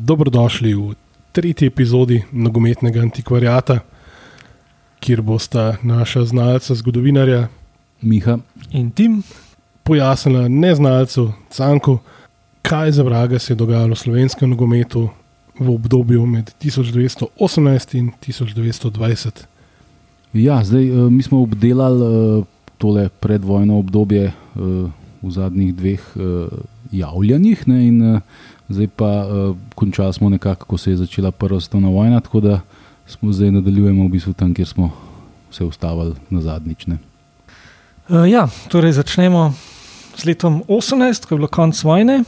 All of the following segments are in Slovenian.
Dobrodošli v tretji epizodi nogometnega antikvariata, kjer bosta naša znalca, zgodovinarja Miha in Tim pojasnila neznalcu Canku, kaj za vraga se je dogajalo v slovenskem nogometu v obdobju med 1918 in 1920. Ja, zdaj uh, mi smo obdelali uh, tole predvojno obdobje uh, v zadnjih dveh javljanjih, ne, in zdaj pa uh, končali smo nekako, ko se je začela prva svetovna vojna, tako da smo zdaj nadaljujemo v bistvu tam, kjer smo se ustavili na zadnjič. Uh, ja, torej začnemo z letom 18, ko je bilo konec vojne.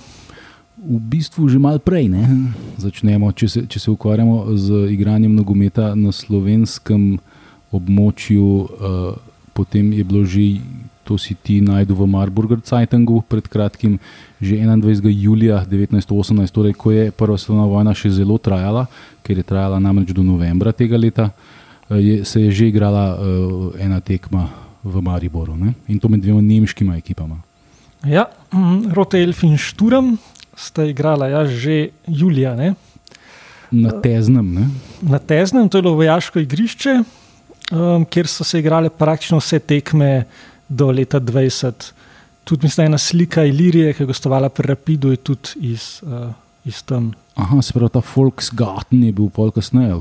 V bistvu že malo prej, ne? začnemo, če se, če se ukvarjamo z igranjem nogometa na slovenskem območju, uh, potem je bilo že, to si ti najdu v Marburger Zeitungu pred kratkim, že 21. julija 1918, torej ko je prva svetovna vojna še zelo trajala, ker je trajala namreč do novembra tega leta, uh, je, se je že igrala uh, ena tekma v Mariboru ne? in to med dvema nemškima ekipama. Ja, mm, Rote Elf in Šturm sta igrala ja, že julija. Ne? Na Teznem. Ne? Na Teznem, to je bilo vojaško igrišče, um, kjer so se igrale praktično vse tekme do leta 20. Tudi mislim, ena slika Ilirije, ki je gostovala pri Rapidu, je tudi iz, uh, iz tam. Aha, se pravi, ta Volksgarten je bil pol kasneje.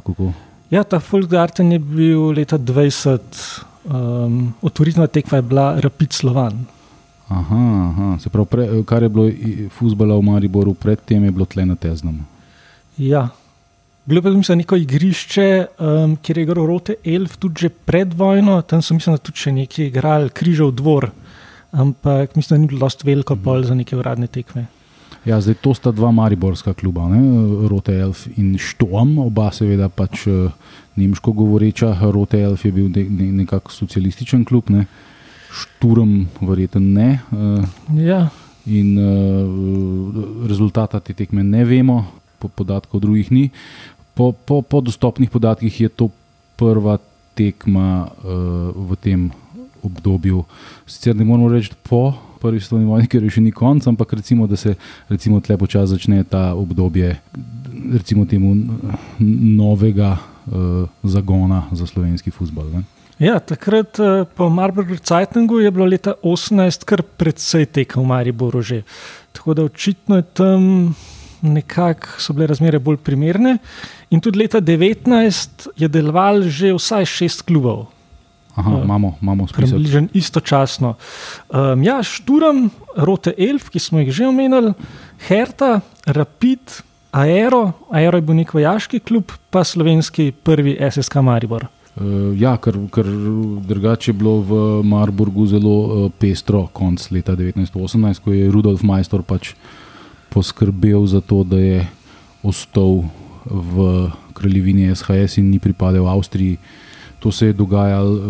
Ja, ta Volksgarten je bil leta 20. Um, Otvoritna tekma je bila Rapid Slovan. Aha, aha. se pravi, pre, kar je bilo futbola v Mariboru, predtem je bilo tle na Teznem. Ja. Bilo je pa neko igrišče, um, kjer je igral Rote Elf, tudi pred vojno, tam so mislim, tudi še nekaj igrali, križal dvor, ampak mislim, da ni bilo dosto veliko mhm. pol za neke uradne tekme. Ja, zdaj to sta dva mariborska kluba, ne? Rote Elf in Štom, oba seveda pač uh, nemško govoreča. Rote Elf je bil ne, ne, nekako socialističen klub. Ne? Šturm, verjetno ne. Uh, ja. In uh, rezultata te tekme ne vemo, po podatkov drugih ni. Po, po, po dostopnih podatkih je to prva tekma uh, v tem obdobju. Sicer ne moramo reči po prvi svetovni vojni, ker je še ni konc, ampak recimo, da se recimo tle počasi začne ta obdobje, recimo temu novega uh, zagona za slovenski futbol. Ja, takrat eh, po Marburgu Zeitungu je bilo leta 18 kar precej tekel v Mariboru že. Tako da očitno je tam nekako so bile razmere bolj primerne. In tudi leta 19 je deloval že vsaj šest klubov. Aha, uh, imamo, imamo spisek. Približno istočasno. Um, ja, Šturm, Rote Elf, ki smo jih že omenili, Herta, Rapid, Aero, Aero je bil nek vojaški klub, pa slovenski prvi SSK Maribor. Uh, ja, ker, ker drugače je bilo v Marburgu zelo uh, pestro konc leta 1918, ko je Rudolf Majstor pač poskrbel za to, da je ostal v kraljevini SHS in ni pripadal Avstriji. To se je dogajalo uh,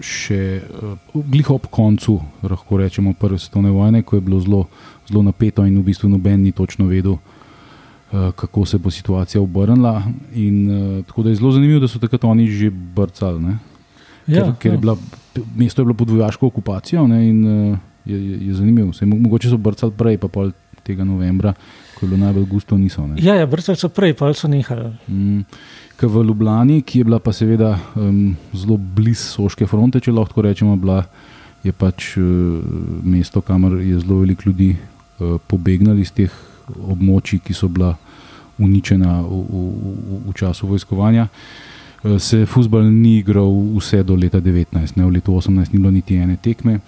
še uh, glih ob koncu, lahko rečemo, prve svetovne vojne, ko je bilo zelo, zelo napeto in v bistvu noben ni točno vedel, Eh, kako se bo situacija obrnila. In, tako da je zelo zanimivo, da so takrat oni že brcali. Ja, ker, ker je ja. bila, mesto je bilo pod vojaško okupacijo ne, in je, je, je zanimivo. Se, mogoče so brcali prej, pa pol tega novembra, ko je bilo najbolj gusto, niso. Ne. Ja, ja brcali so prej, pa so nehali. Mm, v Ljubljani, ki je bila pa seveda um, zelo blizu Soške fronte, če lahko rečemo, bila, je pač uh, mesto, kamor je zelo veliko ljudi uh, pobegnili iz teh območij, ki so bila uničena v, v, v času vojskovanja. Eh, se futbol ni igral vse do leta 19, ne v letu 18, ni bilo niti ene tekme,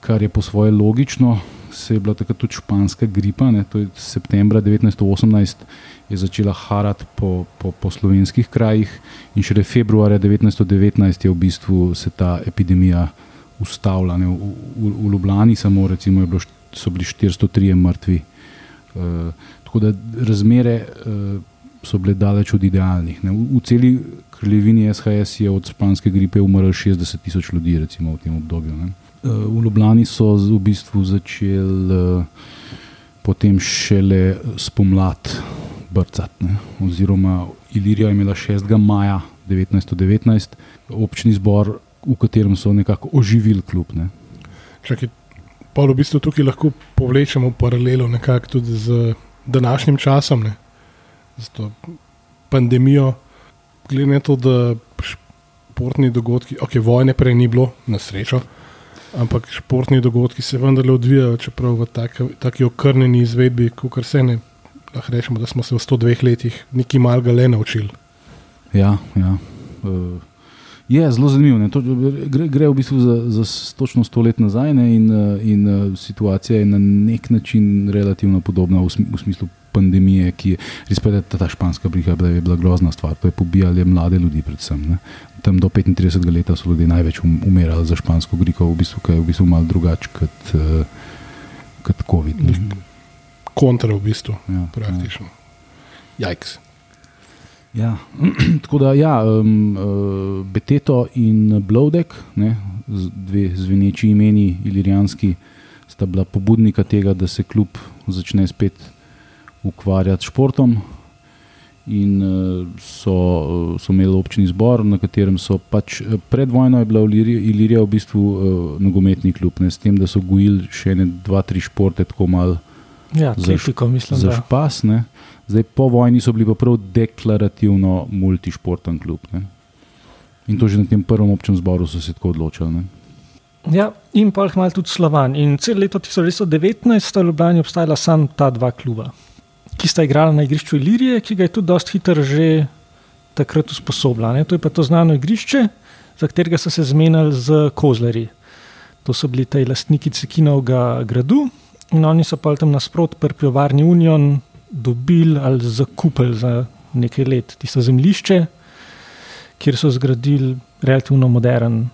kar je po svoje logično. Se je bila takrat tudi španska gripa, ne, to je septembra 1918 je začela harati po, po, po slovenskih krajih, in šele februarja 1919 je v bistvu se ta epidemija ustavila. Ne, v, v, v Ljubljani samo recimo, bilo, so bili 403 mrtvi. Uh, tako da razmere uh, so bile daleč od idealnih. Ne. V, v celi kraljevini SHS je od španske gripe umrlo 60 tisoč ljudi, recimo v tem obdobju. Ne. Uh, v Ljubljani so v bistvu začeli uh, potem šele spomladi brcati. Oziroma, Ilirija je imela 6. maja 1919 občni zbor, v katerem so nekako oživili klub. Ne. Čakaj, pa v bistvu tukaj lahko povlečemo paralelo tudi z današnjim časom. Ne? z to pandemijo. Glede na to, da športni dogodki, ok, vojne prej ni bilo, na srečo, ampak športni dogodki se vendarle odvijajo, čeprav v taki okrnjeni izvedbi, kot se ne. Lahko rečemo, da smo se v 102 letih nekaj malega le naučili. Ja, ja. Uh, je zelo zanimivo. To, gre, gre v bistvu za, za točno sto let nazaj ne, in, in situacija je na nek način relativno podobna v, sm v smislu pandemije, ki je res pa ta, ta španska briga je bila grozna stvar. To je pobijalo mlade ljudi, predvsem. Ne. Tam do 35 let so ljudje največ um, umirali za špansko grigo, v bistvu, ki je v bistvu malo drugače kot, uh, kot COVID. Ne. Kontra v bistvu, ja, praktično. Ja. Jajks. Ja. Tako da, ja, um, uh, Beteto in Blowdeck, ne, dve zveneči imeni, ilirijanski, sta bila pobudnika tega, da se kljub začne spet ukvarjati s športom. In uh, so, uh, so imeli občni zbor, na katerem so pač pred vojno je bila Ilirija v bistvu uh, nogometni klub, ne, s tem, da so gojili še ne dva, tri športe, tako malo ja, za, mislim, za špas. Ne. Zdaj, po vojni so bili pa prav deklarativno multišporten klub. Ne. In to že na tem prvem občem zboru so se tako odločili. Ne. Ja, in pa jih malo tudi Slovan. In cel leto 1919 sta v Ljubljani obstajala samo ta dva kluba ki sta igrala na igrišču Ilirije, ki ga je tudi dosti hitro že takrat usposobila. Ne? To je pa to znano igrišče, za katerega so se zmenili z kozlerji. To so bili ti lastniki Cekinovega gradu in oni so pa tam nasprot pri pivovarni Union dobili ali zakupili za nekaj let tisto zemljišče, kjer so zgradili relativno modern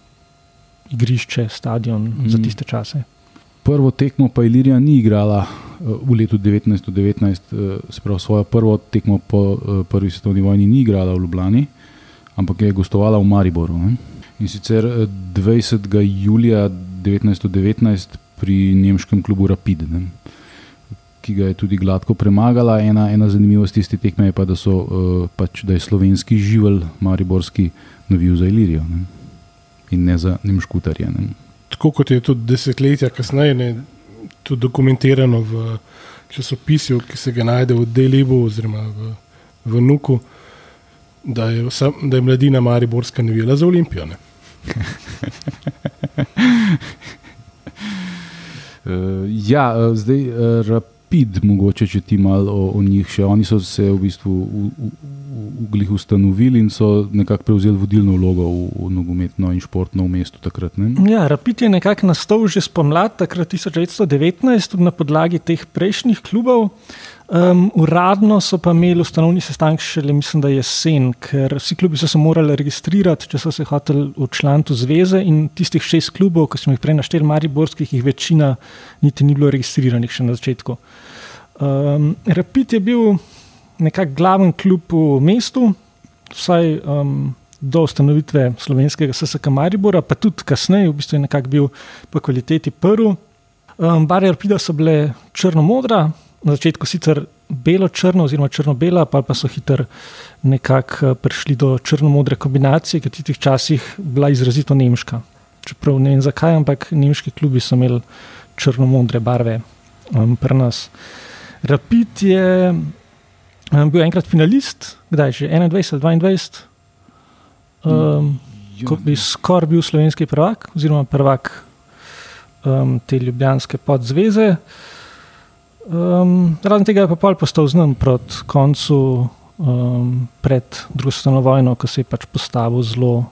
igrišče, stadion mm. za tiste čase. Prvo tekmo pa Ilirija ni igrala v letu 1919, eh, se pravi, svojo prvo tekmo po eh, prvi svetovni vojni ni igrala v Ljubljani, ampak je gostovala v Mariboru. Ne? In sicer 20. Eh, julija 1919 pri nemškem klubu Rapid, ne? Ki ga je tudi gladko premagala. Ena, ena zanimivost tiste tekme je pa, da, so, pač, da je slovenski živelj, mariborski, navil za Ilirijo ne? in ne za nemškutarje. Ne? Tako kot je tudi desetletja kasneje, tudi dokumentirano v časopisju, ki se ga najde v Delibu oziroma v, v Nuku, da je, vsa, da je mladina Mariborska navijala za Olimpijo. uh, ja, uh, zdaj uh, Rapid, mogoče če ti malo o, o njih še. Oni so se v bistvu v, v, v, ustanovili in so nekako prevzeli vodilno vlogo v, v nogometno in športno v mestu takrat. Ne? Ja, Rapid je nekako nastal že spomladi, takrat 1919, na podlagi teh prejšnjih klubov. Um, uradno so pa imeli ustanovni sestanek šele, mislim, da jesen, ker vsi klubi so se morali registrirati, če so se hoteli v člantu zveze. In tistih šest klubov, ki smo jih prej našteli, Mariborskih, jih večina niti ni bilo registriranih še na začetku. Um, Rapid je bil nekako glaven klub v mestu, vsaj um, do ustanovitve slovenskega SSK Maribora, pa tudi kasneje, v bistvu je nekako bil po kvaliteti prvi. Um, Barje Rapida so bile črno-modra na začetku sicer belo-črno, oziroma črno-bela, pa, pa so hitro nekako eh, prišli do črno-modre kombinacije, ki je v tistih časih bila izrazito nemška. Čeprav ne vem zakaj, ampak nemški klubi so imeli črno-modre barve um, pri nas. Rapid je um, bil enkrat finalist, kdaj že 21, 22. Um, ja. Ko bi skoraj bil slovenski prvak, oziroma prvak um, te ljubljanske podzveze. Um, razen tega je pa pol postal znan proti koncu, um, pred drugo svetovno vojno, ko se je pač postavil zelo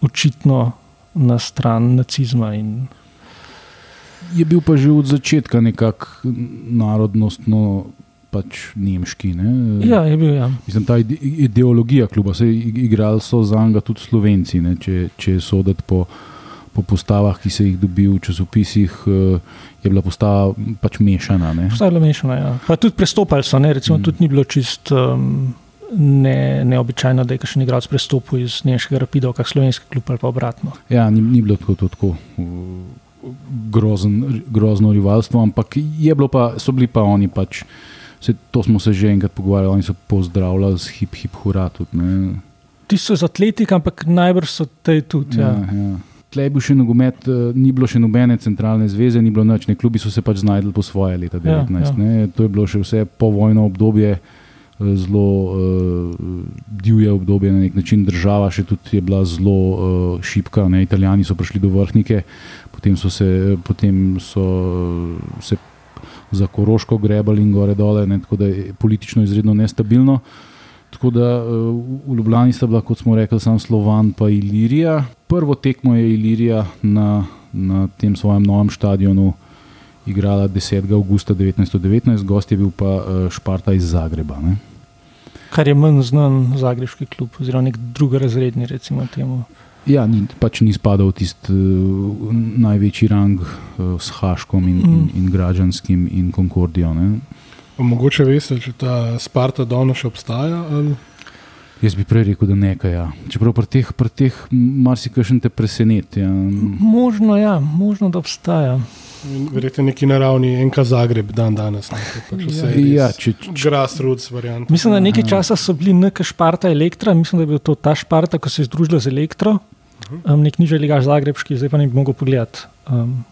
očitno na stran nacizma. In... Je bil pa že od začetka nekako narodnostno. Pač nemški. Ne? Ja, je bil. Ja. Mislim, ta ideologija kluba, se je igrali so za njega tudi slovenci, ne? če, če soditi po, po postavah, ki se jih dobi v časopisih. Uh, je bila postava pač mešana. Postava je bila mešana. Ja. Pa tudi prestopali so, ne? recimo, mm. tudi ni bilo čist. Um, Ne, neobičajno, da je kakšen igralec prestopil iz nemškega rapida v slovenski klub ali pa obratno. Ja, ni, ni bilo tako, tako grozen, grozno rivalstvo, ampak pa, so bili pa oni pač. Se, to smo se že enkrat pogovarjali, oni so pozdravljali z hip, hip, hurra. Ti so z atletika, ampak najbrž so te tudi. Ja, ja. Ja. Tleh je bil še nogomet, eh, ni bilo še nobene centralne zveze, ni bilo noč, ne klubi so se pač znašli po svoje leta 19. Ja, ja. To je bilo še vse povojno obdobje, zelo uh, divje obdobje, na nek način država še tudi je bila zelo uh, šipka. Ne? Italijani so prišli do vrhnike, potem so se, potem so se za Koroško grebali in gore dole, ne? tako da je politično izredno nestabilno. Tako da v Ljubljani sta bila, kot smo rekli, sam Slovan in Ilirija. Prvo tekmo je Ilirija na, na tem svojem novem stadionu igrala 10. augusta 1919, gost je bil pa Šparta iz Zagreba. Ne? Kar je manj znan zagrebski klub, oziroma nek drugorazredni, recimo temu. Ja, ni, pač ni spadal v tisti uh, največji rang uh, s Haškom in, mm. in, in Gražanskim in Concordijo. Mogoče veste, če ta Sparta danes še obstaja? Ali? Jaz bi prej rekel, da nekaj. Ja. Čeprav pri teh, teh marsikaj te preseneti. Ja. Možno, ja, možno, da obstaja. Verjetno neki naravni enka Zagreb dan danes. Pač ja, če, če, grassroots variant. Mislim, da nekaj časa so bili neka šparta elektra, mislim, da je bil to ta šparta, ko se je združila z elektro. Um, nek nižji ligaš zagrebski, zdaj pa ne bi mogel pogledati. Um,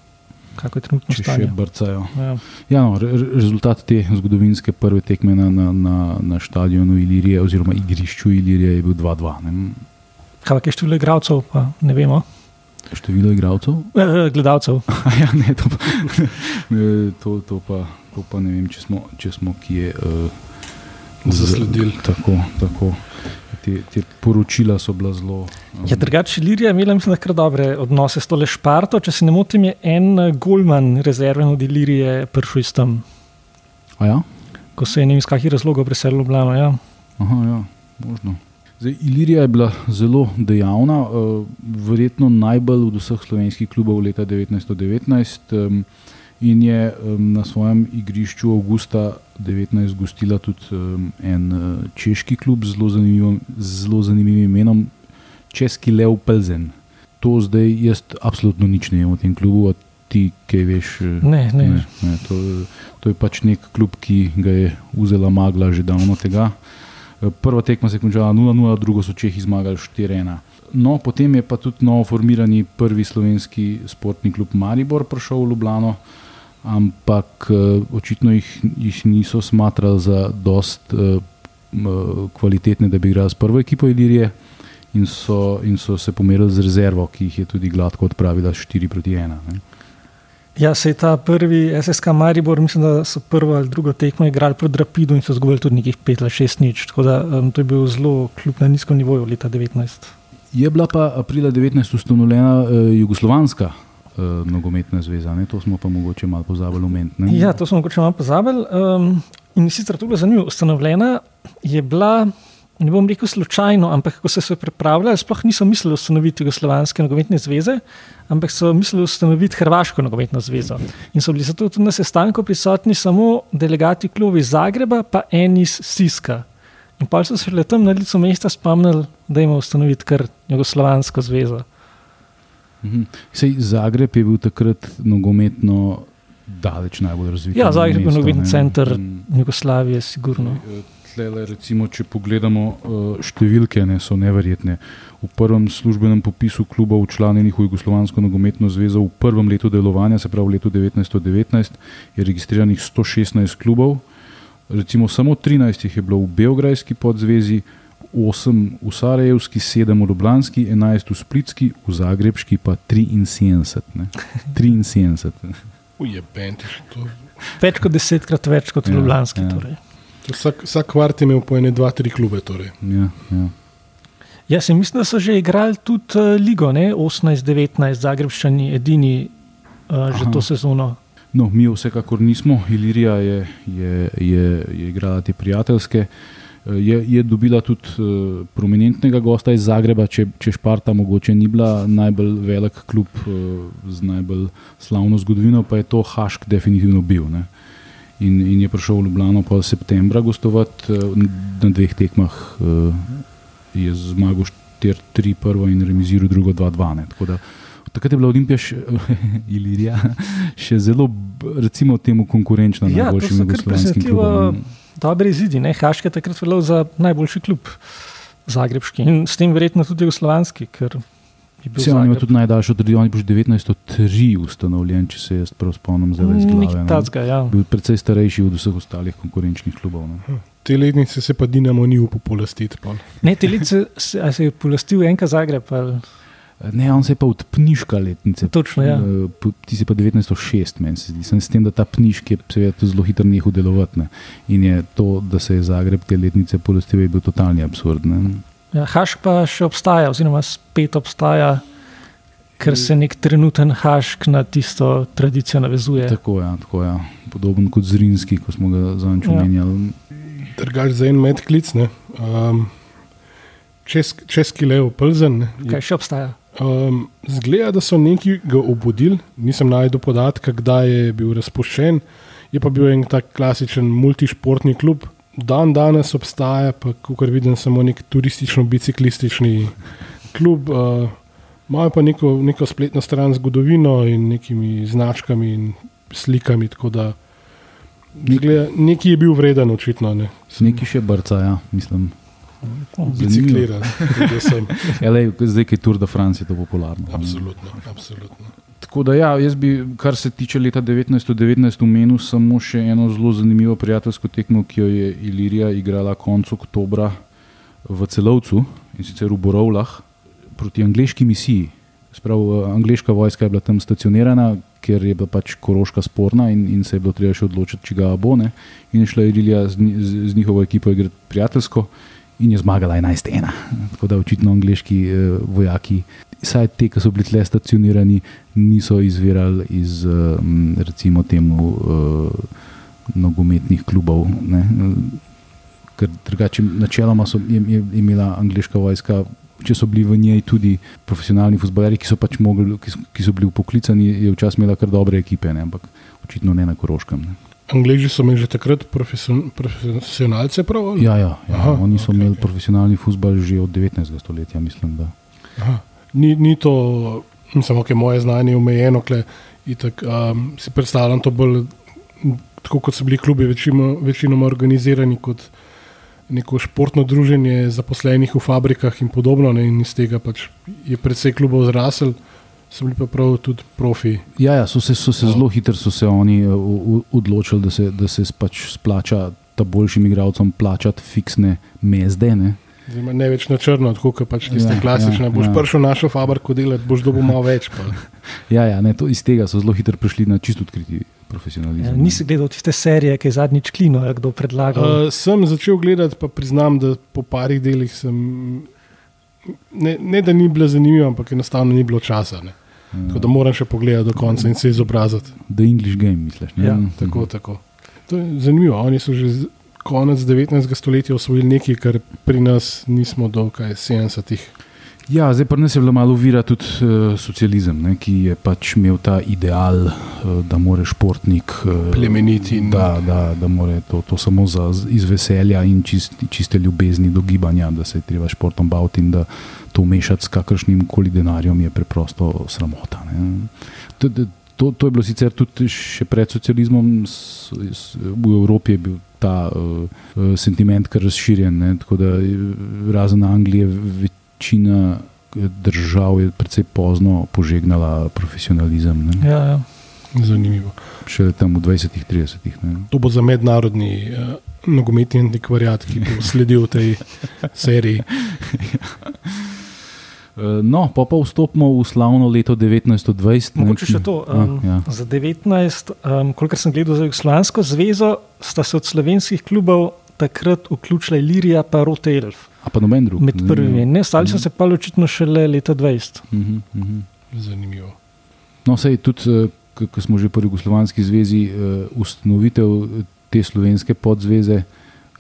kako je trenutno stanje. Še brcajo. Ja. Ja, no, re, rezultat te zgodovinske prve tekme na, na, na, na stadionu Ilirije, oziroma igrišču Ilirije, je bil 2-2. Kaj je število igralcev, pa ne vemo. Število igralcev? E, gledalcev. ja, ne, to, pa, to, to, pa, to pa ne vem, če smo, če smo kje uh, zasledili. Tako, tako te, te poročila so bila zelo. Um, ja, drugače, Lirija je imela, mislim, kar dobre odnose s tole Šparto. Če se ne motim, je en eh, Golman rezerven od Ilirije prišel iz tam. Ja? Ko se je ne vem, iz kakih razlogov preselil v Ljubljano. Ja. Aha, ja, možno. Zdaj, Ilirija je bila zelo dejavna, uh, verjetno najbolj od vseh slovenskih klubov leta 1919. Um, in je um, na svojem igrišču avgusta 2019 gostila tudi um, en uh, češki klub z zelo, zelo zanimivim imenom, Česki Lev Pelzen. To zdaj jaz absolutno nič ne vem o tem klubu. Ti, ki veš, ne, ne. Ne, ne, to, to je pač nek klub, ki ga je vzela magla že davno tega. Prva tekma se je končala 0-0, drugo so Čehi zmagali 4-1. No, potem je pa tudi novo formirani prvi slovenski športni klub Maribor prišel v Ljubljano, ampak uh, očitno jih, jih niso smatrali za dost uh, kvalitetne, da bi igrali s prvo ekipo Ilirije in so, in so se pomerili z rezervo, ki jih je tudi gladko odpravila 4 proti 1. Ne. Ja, se je ta prvi SSK Maribor, mislim, da so prvo ali drugo tekmo igrali proti Rapidu in so zgubili tudi nekih 5 ali 6 nič. Tako da um, to je bil zelo kljub na nizkem nivoju leta 19. Je bila pa aprila 19 ustanovljena uh, Jugoslovanska uh, nogometna zveza. Ne? To smo pa mogoče malo pozabili omeniti. Ja, to smo mogoče malo pozabili. Um, in sicer to je bilo zanimivo. Ustanovljena je bila, ne bom rekel slučajno, ampak ko so se pripravljali, sploh niso mislili ustanoviti Jugoslovanske nogometne zveze, ampak so mislili ustanoviti Hrvaško nogometno zvezo. In so bili zato tudi na sestanku prisotni samo delegati kluba iz Zagreba, pa en iz Siska. In pa so se le tam na licu mesta spomnili, da ima ustanoviti kar Jugoslovansko zvezo. Mhm. Sej Zagreb je bil takrat nogometno daleč najbolj razvit. Ja, Zagreb je nogometni center Jugoslavije, sigurno. Eh, tlele, recimo, če pogledamo eh, številke, ne, so neverjetne. V prvem službenem popisu kluba učlanjenih v Jugoslovansko nogometno zvezo v prvem letu delovanja, se pravi v letu 1919, je registriranih 116 klubov, recimo samo 13 jih je bilo v Beograjski podzvezi, 8 v Sarajevski, 7 v Ljubljanski, 11 v Splitski, v Zagrebski pa 73. 73. Ujebentiš to. Več kot desetkrat več kot ja, Ljubljanski. Ja. Torej. Vsak, vsak kvart je imel po ene, dva, tri klube. Torej. Ja, ja. Jaz mislim, da so že igrali tudi uh, Ligo, 18-19, Zagrebščani, edini uh, že Aha. to sezono. No, mi vsekakor nismo, Ilirija je, je, je, je igrala te prijateljske. Uh, Je, je dobila tudi uh, prominentnega gosta iz Zagreba, če, če Šparta mogoče ni bila najbolj velik klub uh, z najbolj slavno zgodovino, pa je to Hašk definitivno bil. In, in je prišel v Ljubljano pa septembra gostovati uh, na dveh tekmah, uh, je zmagal 4-3 prvo in remiziral drugo 2-2. Takrat je bila Olimpija še, Ilirija, še zelo, recimo, temu konkurenčna ja, najboljšim jugoslovenskim klubom dobre izidi. Ne? Haški je takrat veljal za najboljši klub, Zagrebski in s tem verjetno tudi Jugoslavijski. Se on ima tudi najdaljšo tradicijo, on je bil že 1903 ustanovljen, če se jaz prav spomnim, zelo zelo. Ja. Bil precej starejši od vseh ostalih konkurenčnih klubov. Ne? Hm. te letnice se pa Dinamo ni upal polastiti. pol. Ne, te lice se, se je polastil enka Zagreb. Ali, Ne, on se je pa od Pniška letnice. točno, ja. Eh, Ti si pa 1906, meni se zdi. Sem s tem, da ta Pnišk je seveda zelo hitro nehal delovati. Ne. In je to, da se je Zagreb te letnice polastil, je bil totalni absurd. Ne. Ja, Hašk pa še obstaja, oziroma spet obstaja, ker se nek trenuten Hašk na tisto tradicijo navezuje. Tako je, ja, tako je. Podoben kot Zrinski, ko smo ga zadnjič Ja. omenjali. Drugač za en medklic. ne. Um, Česk, česki lev, plzen. ne, je Kaj še obstaja? Um, zgleda, da so neki ga obudili, nisem najdel podatka, kdaj je bil razpuščen. Je pa bil en tak klasičen multišportni klub. Dan danes obstaja, pa kot vidim, samo nek turistično-biciklistični klub. Uh, Imajo pa neko, neko spletno stran z zgodovino in nekimi značkami in slikami. da Zgleda, neki je bil vreden, očitno. Ne. Neki še brca, ja, mislim. Biciklira, da sem. Ja, lej, zdaj, ki je Tour de France, je to popularno. ne. Absolutno, absolutno. Tako da, ja, jaz bi, kar se tiče leta 1919, omenil samo še eno zelo zanimivo prijateljsko tekmo, ki jo je Ilirija igrala konec oktobra v Celovcu in sicer v Borovlah proti angliški misiji. Sprav, angliška vojska je bila tam stacionirana, ker je bila pač koroška sporna in, in se je bilo treba še odločiti, če ga bo ne. In je šla Ilirija z, z, z njihovo ekipo igrati prijateljsko in je zmagala 11-1. Tako da očitno angliški eh, vojaki, saj te, ki so bili tle stacionirani, niso izvirali iz eh, recimo temu eh, nogometnih klubov. Ne? Ker drugače, načeloma so, je, je imela angliška vojska. Če so bili v njej tudi profesionalni futbolerji, ki so pač mogli, ki so, ki so bili upoklicani, je včasih imela kar dobre ekipe, ne? ampak očitno ne na Koroškem. Ne? Angliži so imeli že takrat profesion, profesionalce, prav? ali? Ja, ja, ja. Aha, Aha, oni so okay, imeli okay. profesionalni futbol že od 19. stoletja, mislim. Da. Aha. Ni, ni to, samo okay, moje znanje je omejeno. Kle, itak, um, si predstavljam to bolj tako, kot so bili klubi večino, večinoma organizirani kot neko športno druženje zaposlenih v fabrikah in podobno. Ne, in iz tega pač je predvsej klubov zrasel, so bili pa prav tudi profi. Ja, ja, so se, so se No. zelo hitro so se oni eh, odločili, da se, da se pač splača ta boljšim igralcem plačati fiksne mezde. Ne? Zdaj, ne več na črno, tako kot pač tiste Ja, ja, klasične. ja, Ja, boš ja. ja. prišel našo fabriko delati, boš dobil malo več. Pa. Ja, ja ne, to, iz tega so zelo hitro prišli na čisto odkriti Ja, profesionalizem. ne. nisi gledal tiste serije, ki je zadnjič klino, kdo predlagal. Uh, Uh, sem začel gledati, pa priznam, da po parih delih sem. Ne, ne da ni bila zanimiva, ampak enostavno ni bilo časa. Ne. Tako da moram še pogledati do konca in se izobraziti. The English Game, misliš? ne? Ja, Tako, tako. To je zanimivo. Oni so že konec 19. stoletja osvojili nekaj, kar pri nas nismo do kaj 70-ih. Ja, zdaj pa nas je bila malo vira tudi uh, socializem, ne, ki je pač imel ta ideal, uh, da more športnik uh, Plemeniti in- Da, da, da more to, to samo za, iz veselja in čist, čiste ljubezni do gibanja, da se je treba športom baviti in da to mešati s kakršnim koli denarjem je preprosto sramota. Ne. To, to, to, je bilo sicer tudi še pred socializmom, s, s, v Evropi je bil ta uh, sentiment kar razširjen. Ne, tako da eh, razen Anglije večina eh, držav je precej pozno požegnala profesionalizem. Ne. ja, ja. Zanimivo. Šele tam v 20-ih, 30-ih. ne. To bo za mednarodni uh, nogometni antikvariat, ki bo sledil tej seriji. Eh, No, pa pa vstopimo v slavno leto 1920. ne, Mogoče še to. A, Um, ja. Za 19, um, kolikor sem gledal za Jugoslavijsko zvezo, sta se od slovenskih klubov takrat vključila Ilirija in Rote Elf. A pa noben drug. Med prvimi. Ne, stali so se pa očitno šele leta 20. Mhm, mhm. Zanimivo. No, sej tudi, ko smo že pri Jugoslovanski zvezi, eh, ustanovitev te slovenske podzveze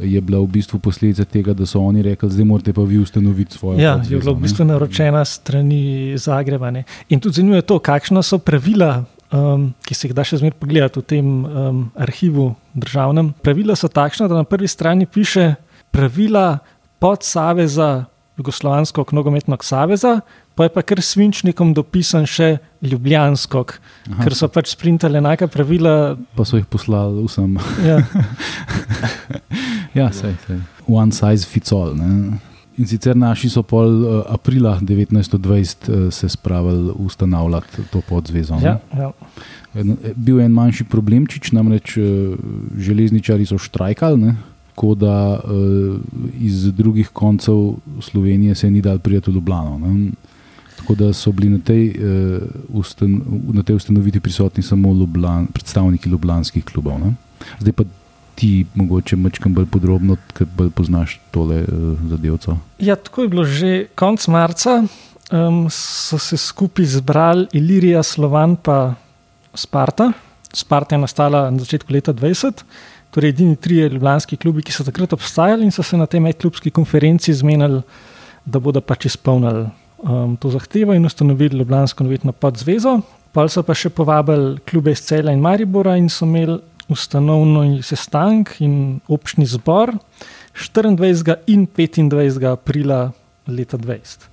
je bila v bistvu posledica tega, da so oni rekli, zdaj morate pa vi ustanoviti svojo Ja, je podzvezo. bilo v bistvu naročena strani Zagreba. Ne. In tudi zanimivo je to, kakšna so pravila, um, ki se jih da še zmeraj pogledati v tem um, arhivu državnem. Pravila so takšna, da na prvi strani piše pravila podsaveza Jugoslovansko nogometno saveza, pa je pa kar svinčnikom dopisan še Ljubljansko, Aha, ker so pač sprintali enaka pravila. Pa so jih poslali vsem. Ja. ja, sej, sej. One size fits all. Ne? In sicer naši so pol uh, aprila 1920 uh, se spravili ustanavljati to podzvezo. Ja, ja. En- Bil je en manjši problemčič, namreč eh, železničari so štrajkali, ne? tako da iz drugih koncev Slovenije se ni dal prijeti v Ljubljano. Ne? Tako da so bili na tej, ustan, na tej ustanovitvi prisotni samo Ljubljan, predstavniki ljubljanskih klubov. Ne? Zdaj pa ti, mogoče malo bolj podrobno, ker bolj poznaš tole uh, zadevco. Ja, tako je bilo že konec marca. Um, so se skupaj zbrali Ilirija, Slovan in Sparta. Sparta je nastala na začetku leta 2020 torej edini tri ljubljanski klubi, ki so takrat obstajali in so se na tej medklubski konferenci zmenili, da bodo pač izpolnili um, to zahtevo in ustanovili Ljubljansko novetno podzvezo. Pa so pa še povabili klube iz Cela in Maribora in so imeli ustanovno sestank in občni zbor 24. in 25. aprila leta 2020.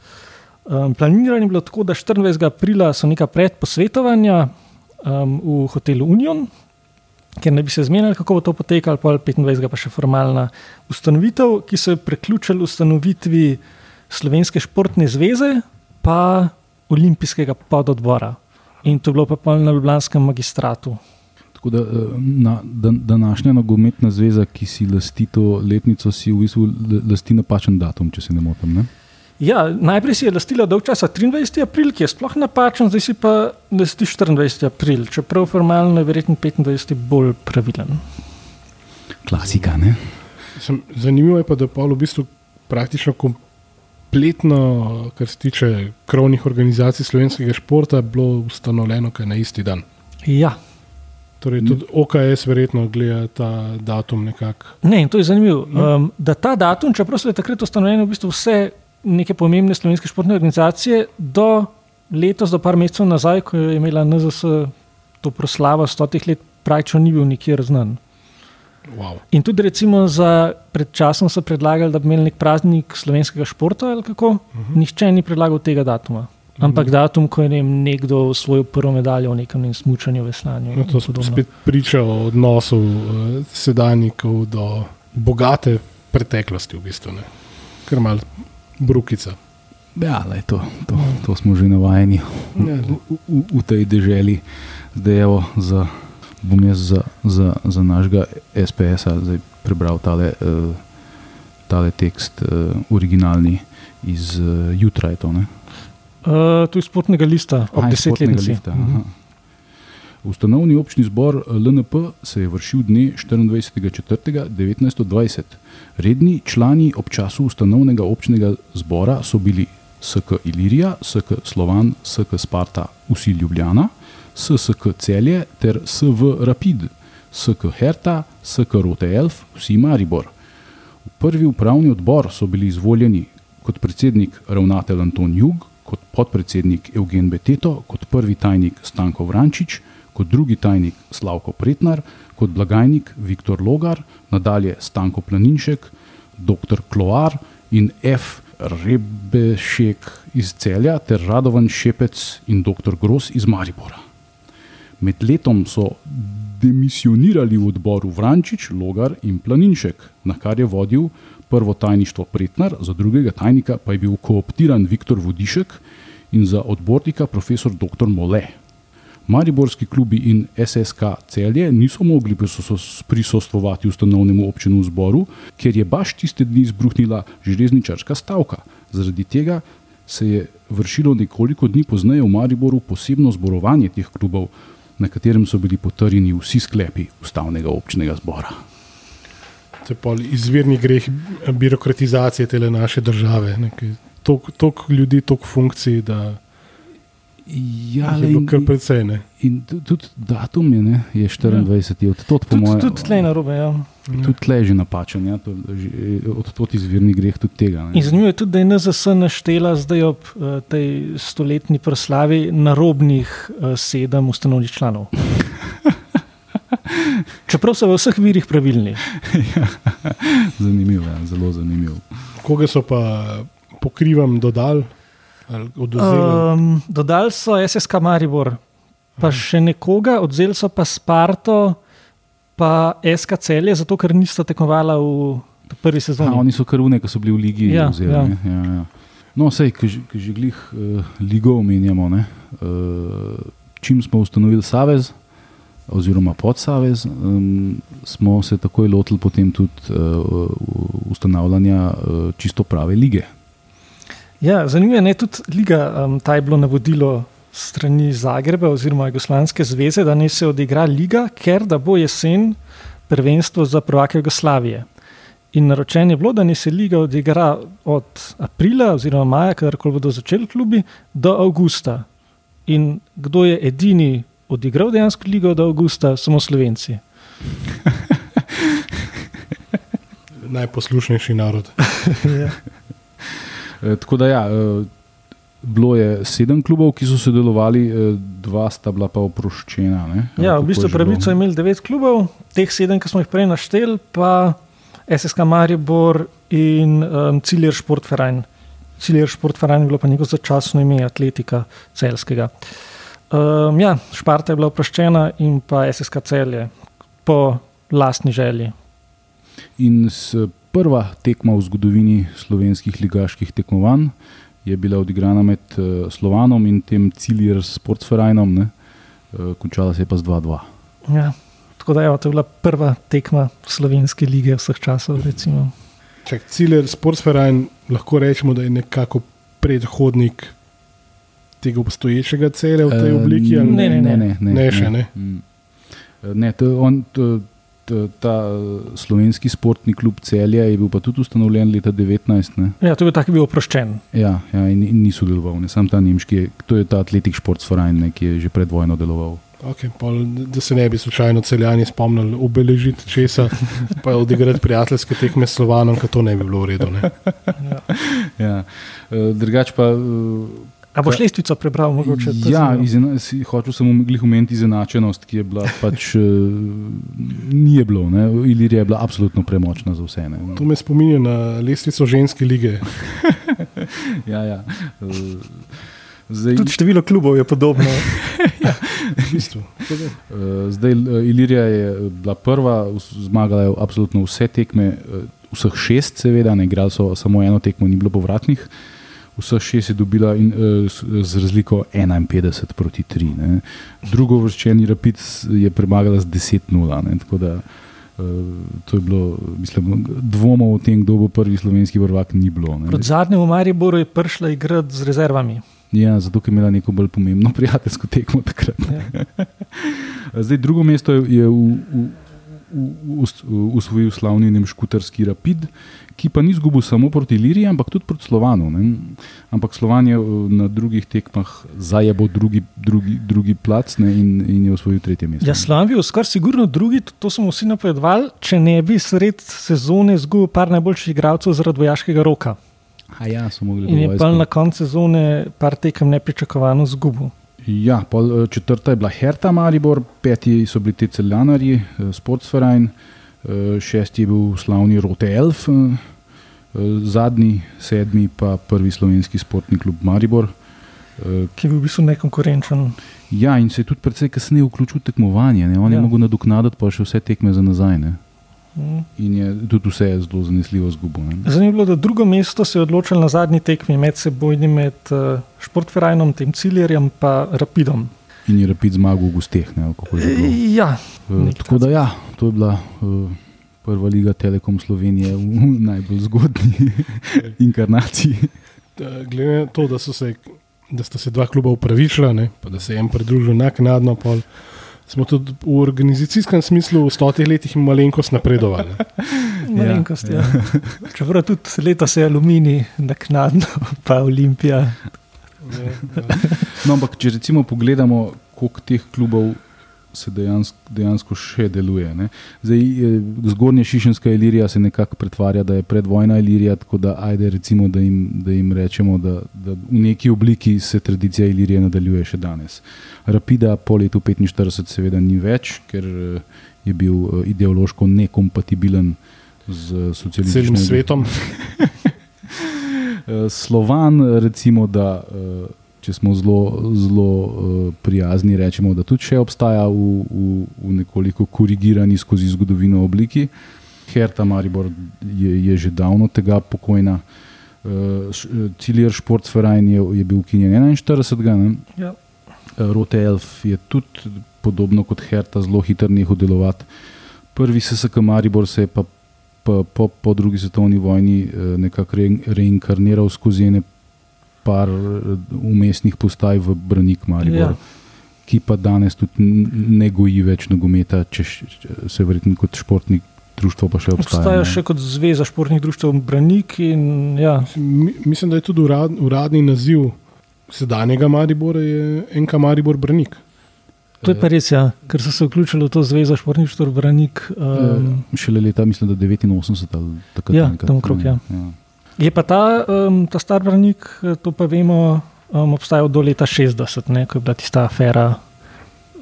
Um, planirano je bilo tako, da 24. aprila so neka predposvetovanja um, v hotelu Union, ker ne bi se zmenili, kako bo to potekalo, pa 25. pa še formalna ustanovitev, ki so jo priključili ustanovitvi Slovenske športne zveze, pa olimpijskega pododbora. In to je bilo pa na Ljubljanskem magistratu. Tako da eh, na, današnja nogometna zveza, ki si lasti to letnico, si v bistvu lasti napačen datum, če se ne motim. Ne? Ja, najprej si je lastila dolg časa 23. april, ki je sploh napačen, zdaj si pa lasti 24. april, čeprav formalno je verjetno 25. bolj pravilen. Klasika, ne? Zanimivo je pa, da je Pavel v bistvu praktično kompletno, kar se tiče krovnih organizacij slovenskega športa, bilo ustanovljeno na isti dan. Ja. Torej, tudi OKS verjetno gleda ta datum nekako. Ne, to je zanimivo. Um, da ta datum, čeprav so takrat ustanovljene v bistvu vse neke pomembne slovenske športne organizacije, do letos, do par mesecev nazaj, ko je imela NZS to proslavo stotih let, praktično ni bil nikjer znan. Wow. In tudi, recimo, za pred časom so predlagali, da bi imeli nek praznik slovenskega športa, ali kako. Uh mhm. -huh. Nihče ni predlagal tega datuma. Ampak datum, ko je ne vem, nekdo osvojil prvo medaljo v nekem smutnju, veslanju. No, to spet priča o odnosu uh, sedajnikov do bogate preteklosti, v bistvu. Ker malo Brukica. Ja, lej, to, to, to smo že navajeni v, ja. v, v, v tej deželi, zdaj evo, za, bom jaz za, za, za našega SPS-a prebral tale, uh, tale tekst, uh, originalni iz uh, jutra. To, uh, to je sportnega lista, ob desetletnici. Ustanovni občni zbor LNP se je vršil dne 24.4.1920. Redni člani ob času ustanovnega občnega zbora so bili SK Ilirija, SK Slovan, SK Sparta, vsi Ljubljana, SSK Celje ter SV Rapid, SK Herta, SK Rote Elf, vsi Maribor. V prvi upravni odbor so bili izvoljeni kot predsednik ravnatelj Anton Jug, kot podpredsednik Evgen Beteto, kot prvi tajnik Stanko Vrančič, kot drugi tajnik Slavko Pretnar, kot blagajnik Viktor Logar, nadalje Stanko Planinšek, dr. Kloar in F. Rebešek iz Celja ter Radovan Šepec in dr. Gros iz Maribora. Med letom so demisionirali v odboru Vrančič, Logar in Planinšek, na kar je vodil prvo tajništvo Pretnar, za drugega tajnika pa je bil kooptiran Viktor Vodišek in za odbornika profesor dr. Mole. Mariborski klubi in SSK celje niso mogli prisostvovati ustanovnemu občinskemu zboru, ker je baš tiste dni izbruhnila železničarska stavka. Zaradi tega se je vršilo nekoliko dni pozneje v Mariboru posebno zborovanje teh klubov, na katerem so bili potrjeni vsi sklepi ustavnega občnega zbora. To je izvirni greh birokratizacije te naše države. Toliko ljudi, toliko funkcij. Ja, je bilo kar precej. Ne? In tudi datum je, ne, je 24, ja. od tod po mojem. Tudi tle na robe. Ja. Tudi tle je že napačen, ja, to, že, od tod izvirni greh tudi tega. Ne. In zanimivo je tudi, da je NZS naštela zdaj ob uh, tej stoletni proslavi narobnih uh, sedem ustanovnih članov. Čeprav so v vseh virih pravilni. ja, zanimivo, ja, zelo zanimivo. Koga so pa pokrivam dodali? Um, dodali so SSK Maribor, pa Aha. še nekoga, odzeli so pa Sparto, pa SK Celje, zato ker nista tekmovala v prvi sezoni. A, oni so kar unaj, ki so bili v Ligi. Ja, vzeli, ja. Ja, ja. No, sej, ki že glih uh, ligo omenjamo. Uh, čim smo ustanovili Savez, oziroma podsavez, um, smo se takoj lotili potem tudi uh, ustanavljanja uh, čisto prave lige. Ja, zanimivo je tudi liga, um, ta je bilo navodilo strani Zagreba oziroma Jugoslavijske zveze, da ne se odigra liga, ker da bo jesen prvenstvo za prvake Jugoslavije. In naročen je bilo, da ne se liga odigra od aprila oziroma maja, kadarkoli bodo začeli klubi, do avgusta. In kdo je edini odigral dejansko ligo do avgusta, samo Slovenci. Najposlušnejši narod. ja. E, tako da, ja, e, bilo je sedem klubov, ki so sodelovali, e, dva sta bila pa oproščena. Ne? Ja, v bistvu pravico je imel devet klubov, teh sedem, ki smo jih prej našteli, pa SSK Maribor in um, Ciljer Športverein. Ciljer Športverein je bilo pa njegovo začasno ime Atletika Celskega. Um, ja, Šparta je bila oproščena in pa SSK Celje po lastni želji. In s prva tekma v zgodovini slovenskih ligaških tekmovanj je bila odigrana med uh, Slovanom in tem Ciljer Sportsferajnom, ne? Uh, končala se je pa z 2-2. Ja. Tako da, evo, to je bila prva tekma slovenske lige vseh časov. Recimo. Čak, Ciler Sportsferajn lahko rečemo, da je nekako predhodnik tega obstoječega celja v tej obliki. ali ne, ne, ne, ne, ne, Ne še, ne. Mm. Eh, ne to, on, to, to, ta eh, slovenski sportni klub Celja je bil pa tudi ustanovljen leta 19. Ne? Ja, to je bil tak, ki je bil oproščen. Ja, ja in, in ni sodeloval, ne sam ta nemški, je- to je ta Atletik Sportsverein, ne, ki je že pred vojno deloval. Okay, pol, da se ne bi slučajno celjani spomnili obeležiti česa, pa odigrati prijateljske tekme s Slovanom, ker to ne bi bilo v redu. Ne? Ja. Ja. Eh, Drugač pa. Eh, A boš lestvico prebral, mogoče? Ja, izena, si, hočel sem umglih omeniti izenačenost, ki je bila pač. Uh, ni je bilo, ne? Ilirija je bila absolutno premočna za vse. Ne? To me spominja na lestvico ženske lige. Ja, ja. Uh, zdaj, Tudi število klubov je podobno. V bistvu. uh, zdaj uh, Ilirija je eh, bila prva, zmagala je absolutno vse tekme, uh, vseh šest, seveda, ne igrali so samo eno tekmo, ni bilo povratnih. Vseh šest je dobila in, uh, z razliko 51 proti 3. Ne. Drugo vrščeni Rapid je premagala z 10-0. ne, Tako da uh, to je bilo, mislim, dvomov o tem, kdo bo prvi slovenski prvak, ni bilo. Ne. Proti zadnjemu Mariboru je prišla igrati z rezervami. Ja, zato je imela neko bolj pomembno prijateljsko tekmo takrat. Ja. Zdaj, drugo mesto je, je v, v, v, v, usvojil slavni nemškutarski Rapid, ki pa ni izgubil samo proti Liriji, ampak tudi proti Slovanu. Ne? Ampak Slovan je na drugih tekmah zajebo drugi, drugi, drugi plac ne? in, in je osvojil tretje mesto. Ja, Slavi je skoraj sigurno drugi, to- smo vsi napovedovali, če ne bi sred sezone izgubil par najboljših igralcev zaradi vojaškega roka. A ja, In je pa na koncu sezone par tekem nepričakovano izgubil. Ja, pol, eh, četrta je bila Herta Maribor, peti so bili te celjanarji, eh, Sportsverein, eh, šesti je bil slavni Rote Elf, zadnji, sedmi pa prvi slovenski sportni klub Maribor. Ki je bil v bistvu nekonkurenčen. Ja, in se je tudi precej kasneje vključil v tekmovanje, ne? on ja. je mogel nadoknaditi pa še vse tekme za nazaj. Ne? In je tudi vse zelo zanesljivo zgubil. ne. Zanimivo je, bilo, da drugo mesto se je odločilo na zadnji tekmi med sebojnim, med uh, Športverajnom, tem ciljerjem in Rapidom. In je rapid zmagal v gosteh. Ne? kako je že bilo. Ja, Eh, nek Tako da, ja, to je bila uh, prva liga Telekom Slovenije v najbolj zgodni inkarnaciji. Glede na to, da, so se, da sta se dva kluba upravičila, ne, pa da se je en pridružil naknadno, pol, smo tudi v organizacijskem smislu v stotih letih malenkost napredovali. ne. malenkost. Ja, ja. Čeprav tudi leta se je aluminij, naknadno pa Olimpija. No, ampak če recimo pogledamo, koliko teh klubov se dejansko, dejansko še deluje. Ne? Zdaj, zgornja Šišenska Ilirija se nekako pretvarja, da je predvojna Ilirija, tako da ajde recimo, da jim, da jim rečemo, da, da v neki obliki se tradicija Ilirije nadaljuje še danes. Rapida po letu 45 seveda ni več, ker je bil ideološko nekompatibilen z socialističnim Celim svetom. Slovan, recimo, da eh, če smo zelo, zelo eh, prijazni, rečemo, da tudi še obstaja v, v, v nekoliko korigirani skozi zgodovino obliki. Herta Maribor je, je že davno tega pokojna. Eh, š- eh, Ciljer Športsverein je, je bil ukinjen 41. Ne? Ja. Rote Elf je tudi podobno kot Herta zelo hiter nehal delovati. Prvi SSK Maribor se je pa, pa po, po drugi svetovni vojni eh, nekako re, reinkarniral skozi ene par eh, umestnih postaj v Branik Maribor. Ja. Ki pa danes tudi ne goji več nogometa, če se verjetno kot športnik društvo pa še obstaja. Obstaja še kot zveza športnih društv Branik. In, ja. Mislim, da je tudi urad, uradni naziv sedanjega Maribora, je NK Maribor Branik. To je pa res, ja, ker so se vključili v to zvezo športništvo Branik. Um, Šele leta, mislim, da 89 ali tako. Ja, tam okrog, ja. ja. Je pa ta, um, ta star Branik, to pa vemo, um, obstajal do leta 60, ne, ko je bila tista afera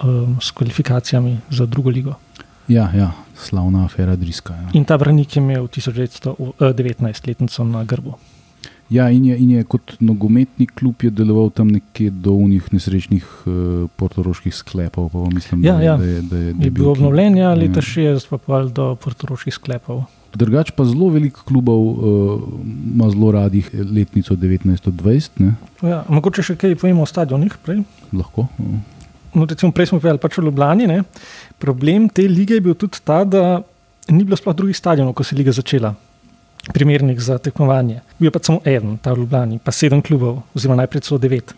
um, s kvalifikacijami za drugo ligo. Ja, ja slavna afera Driska. Ja. In ta Branik je imel 1919 letnico na grbu. Ja, in je, in je kot nogometni klub je deloval tam nekje do unih nesrečnih uh, portoroških sklepov. Pa, mislim, ja, da, ja. Da je, da je, da je, je bil obnovljen, ja, leta 60 pa pa do portoroških sklepov. Drugač pa zelo veliko klubov uh, ima zelo radih letnico 1920. Ja, mogoče še kaj povemo o stadionih prej? Lahko. Uh. No, recimo, prej smo povedali pač v Ljubljani. Ne? Problem te lige je bil tudi ta, da ni bilo sploh drugih stadionov, ko se je liga začela primernih za tekmovanje. Bil je pa samo en, ta v Ljubljani, pa sedem klubov, oziroma najprej celo devet.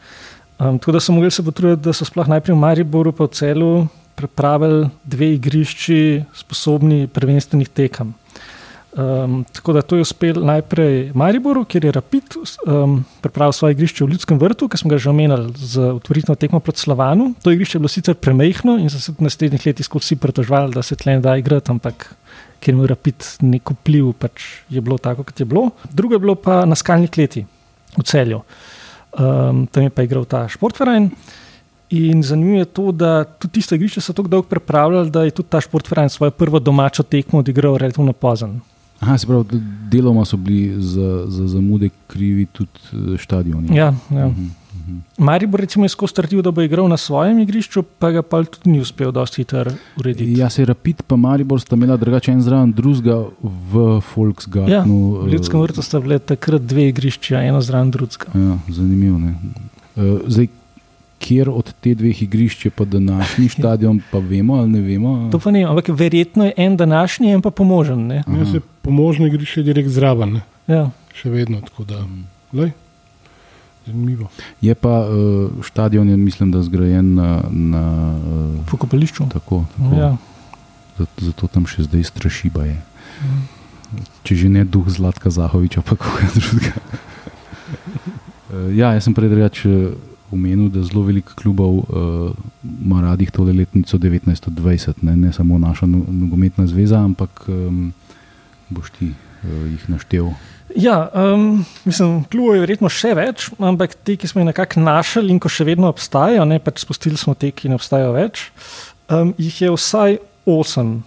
Um, tako da so mogli se potruditi, da so sploh najprej v Mariboru pa v celu pripravili dve igrišči, sposobni prvenstvenih tekem. Um, tako da to je uspel najprej Mariboru, kjer je Rapid um, pripravil svoje igrišče v Ljudskem vrtu, ki smo ga že omenjali z otvoritveno tekmo proti Slovanu. To igrišče je bilo sicer premehko in so se v naslednjih letih skozi pritožvali, da se tle ne da igrati, ampak ker je imel rapid nek vpliv, pač je bilo tako, kot je bilo. Drugo je bilo pa na skalni kleti v celju. Um, tam je pa igral ta športverajn. In zanimivo je to, da tudi tiste igrišče so tako dolgo pripravljali, da je tudi ta športverajn svojo prvo domačo tekmo odigral relativno pozno. Aha, se pravi, deloma so bili za, za zamude krivi tudi eh, stadioni. Ja, ja. Uh -huh. Maribor recimo, je skozi trdil, da bo igral na svojem igrišču, pa ga pa tudi ni uspel dosti hitro urediti. Ja, se Rapid pa Maribor sta imela drugačen zraven drugega v Volksgagenu. Ja, v Ljudskem vrtu sta bile takrat dve igrišči, eno zraven drugega. Ja, zanimivo. Uh, zdaj, kjer od te dveh igrišč je pa današnji stadion, pa vemo ali ne vemo? To pa ne, ampak verjetno je en današnji, en pa pomožen. Ja, se pomožni igrišče direkt zraven. Ja. Še vedno tako da. Lej. Zanimivo. Je pa uh, stadion, je, mislim, da je zgrajen na, na uh, pokopališču. Tako, tako. Ja. Zato, zato tam še zdaj strašiba je. Mm. Če že ne duh Zlatka Zahoviča, pa kako drugega. uh, ja, jaz sem prej rekel, omenil, da zelo veliko klubov uh, ima radih tole letnico 1920, ne, ne samo naša no, nogometna zveza, ampak um, boš ti uh, jih naštel. Ja, um, mislim, klubov je verjetno še več, ampak ti, ki smo jih nekako našli in ko še vedno obstajajo, ne pač spustili smo te, ki ne obstajajo več, um, jih je vsaj osem.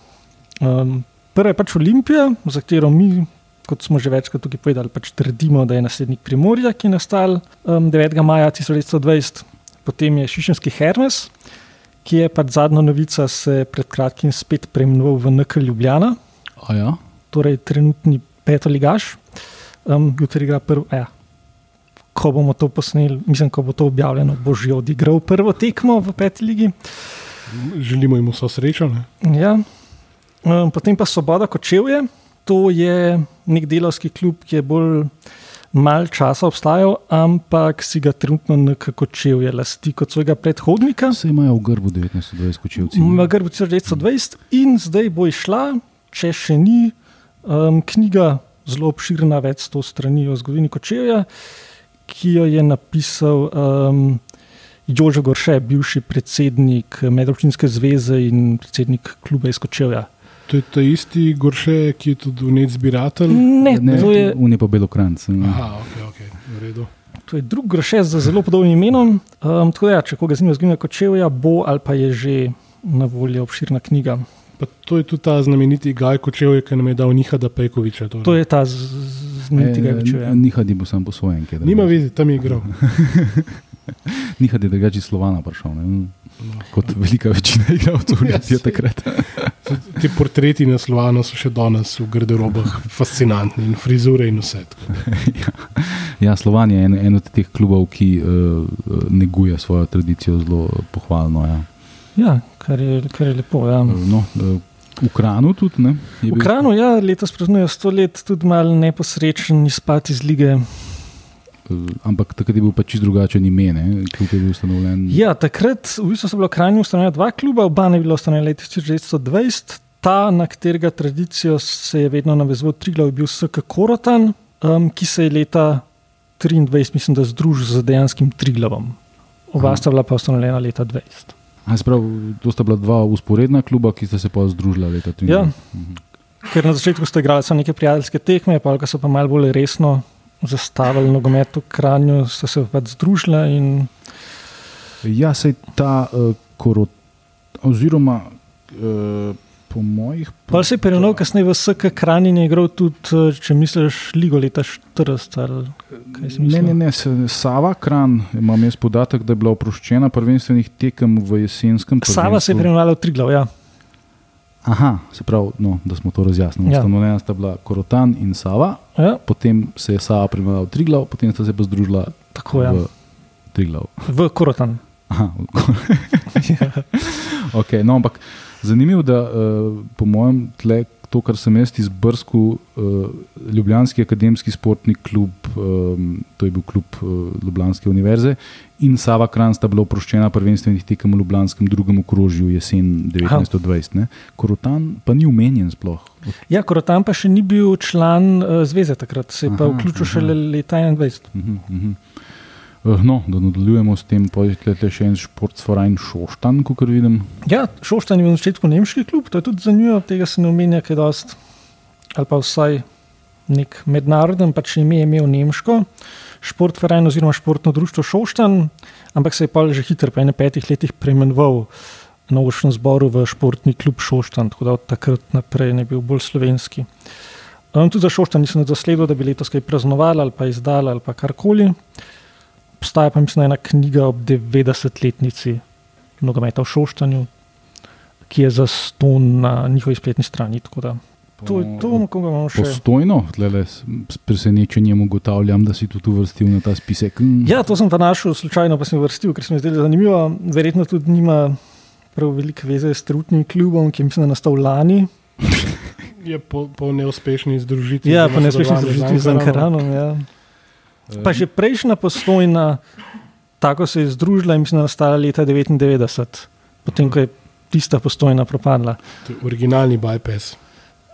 Um, prva je pač Olimpija, za katero mi, kot smo že večkrat tukaj povedali, pač trdimo, da je naslednik Primorja, ki je nastal um, 9. maja 1920, potem je Šišenski Hermes, ki je pač zadnja novica, se pred kratkim spet preimenoval v NK Ljubljana. Ja? Torej, trenutni petoligaš um, jutri igra prvo. Ja. Ko bomo to posneli, mislim, ko bo to objavljeno, bo že odigral prvo tekmo v peti ligi. Želimo jim vso srečo. Ja. Um, potem pa Svoboda Kočevje. To je nek delovski klub, ki je bolj mal časa obstajal, ampak si ga trenutno nekako čevje lasti kot svojega predhodnika. Se imajo v grbu 1920 kočevci. V grbu 1920 in zdaj bo išla, če še ni, um, knjiga zelo obširna, več sto strani o zgodovini Kočevja, ki jo je napisal um, Jože Gorše, bivši predsednik Medobčinske zveze in predsednik kluba iz Kočevja. To je ta isti Gorše, ki je tudi vnet zbiratelj? Ne, ne, to je Unipo Belokranc. Aha, ok, ok, v redu. To je drug Gorše z zelo podobnim imenom. Um, tako da, ja, če koga zanima zgodovina Kočevja, bo ali pa je že na voljo obširna knjiga. Pa to je tudi ta znameniti Gajko Čevek, ki nam je dal Nihada Pejkoviča. To, to je ta znameniti Gajko Čevek. Nihadi bo sam po svojem. Nima vezi, tam je igral. Nihadi je drugače slovana prišel. No. Kot velika večina igralcev, ki je takrat. Ti portreti na slovano so še danes v garderobah fascinantni in frizure in vse. ja. Ja, Slovan je en, en od teh klubov, ki uh, neguje svojo tradicijo zelo pohvalno. Ja. Ja, kar je, kar je lepo. Ja. No, uh, v Kranu tudi. Ne, v Kranu, ja, letos praznujejo sto let, tudi malo neposrečen izpad iz lige. Ampak takrat je bil pač čisto drugačen ime, kljub je bil ustanovljen. Ja, takrat v bistvu so bila Krajni ustanovljena dva kluba, oba ne bila ustanovljena leta 1920. Ta, na katerega tradicijo se je vedno navezoval Triglav, je bil SK Korotan, um, ki se je leta 23, mislim, da združil z dejanskim Triglavom. Oba sta bila pa ustanovljena leta 20. Sprav, to sta bila dva usporedna kluba, ki sta se pa združila leta 23. Ja. Mhm. Ker na začetku ste igrali samo neke prijateljske tekme, pa so pa malo bolj resno zastavili nogomet v Kranju, so se pač združili. In... Ja, se je ta uh, korot, oziroma uh, po mojih. Pa se je prejel kasneje v SK Kranji in je igral tudi, uh, če misliš, Ligo leta 40. Ne, ne, ne, Sava Kran, imam jaz podatek, da je bila oproščena prvenstvenih tekem v jesenskem času. Sava se je prejel v Triglav, ja. Aha, se pravi, no, da smo to razjasnili. Ja. Ustanovljena sta bila Korotan in Sava, ja. potem se je Sava primerjala v Triglav, potem sta se pa združila Tako, ja. v Triglav. V Korotan. Aha, ja. okay, no, ampak zanimivo je, da uh, po mojem tle to, kar sem jaz izbrskal, uh, Ljubljanski akademski sportni klub, um, to je bil klub uh, Ljubljanske univerze, in Sava Kran sta bila oproščena prvenstvenih tekem v Ljubljanskem drugem okrožju jesen 1920. Korotan pa ni umenjen sploh. Ja, Korotan pa še ni bil član uh, zveze takrat, se je aha, pa vključil šele leta 21. Uh -huh, uh -huh. No, da nadaljujemo s tem, pa je tukaj še en športsvorajn Šoštan, kot vidim. Ja, Šoštan je bil na začetku nemški klub, to je tudi zanimivo, tega se ne omenja, kaj dost. Ali pa vsaj nek mednaroden, pač ime je imel nemško, športsvorajn oziroma športno društvo Šoštan, ampak se je pa že hitro, po enem petih letih, preimenoval na ušnem zboru v športni klub Šoštan, tako da od takrat naprej ne bil bolj slovenski. Um, tudi za Šoštan nisem zasledil, da bi letos kaj praznovali ali pa izdali ali pa karkoli obstaja pa mislim, ena knjiga ob 90-letnici nogometa v Šoštanju, ki je za ston na njihovi spletni strani. To je to, kako imamo še. Postojno, s presenečenjem ugotavljam, da si tudi uvrstil na ta spisek. Ja, to sem pa našel, slučajno pa sem uvrstil, ker se mi zdi zanimivo. Verjetno tudi nima prav velike veze s trutnim klubom, ki je mislim, nastal lani. Je po, po neuspešni združitvi. Ja, po neuspešni združitvi z Ankaranom. Ja. Pa že prejšnja postojna, tako se je združila in mislim, da je nastala leta 99, potem ko je tista postojna propadla. To je originalni bypass.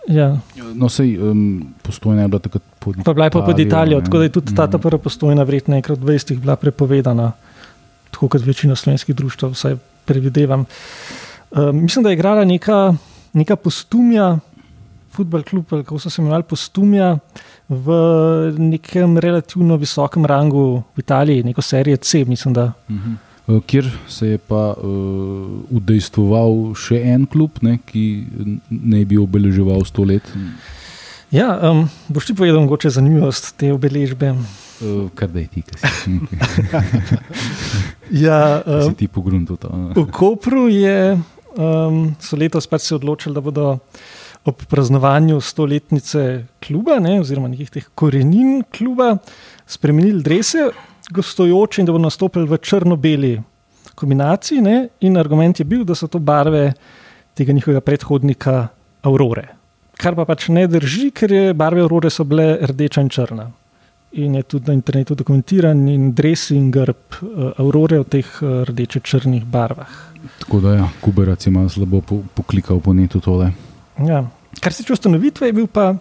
Ja. No, sej um, postojna je bila takrat pod Italijo. Pa bila je pa pod Italijo, tako da je tudi ta, ta mm. prva postojna vredna enkrat v 20. bila prepovedana, tako kot večina slovenskih društv, vsaj predvidevam. Um, mislim, da je igrala neka, neka postumja, futbol klub, kako so se imenovali postumja v nekem relativno visokem rangu v Italiji, neko serijo C, mislim. Da. Mhm. Eh, kjer se je pa uh, udejstvoval še en klub, ne, ki ne bi obeleževal sto let. Ja, um, boš ti povedal, mogoče zanimivost te obeležbe. Uh, kar da je ti, kaj si ja, um, si ti pogrunil to. v Kopru je, um, so letos pač se odločili, da bodo ob praznovanju stoletnice kluba, ne, oziroma nekih teh korenin kluba, spremenili drese, gostujoče in da bodo nastopili v črno-beli kombinaciji. Ne, in argument je bil, da so to barve tega njihovega predhodnika Aurore. Kar pa pač ne drži, ker je barve Aurore so bile rdeča in črna. In je tudi na internetu dokumentiran in dresi in grb uh, Aurore v teh uh, rdeče-črnih barvah. Tako da, ja, Kuberac ima slabo po, poklikal po netu tole. Ja, Kar se tiče ustanovitve, je bil pa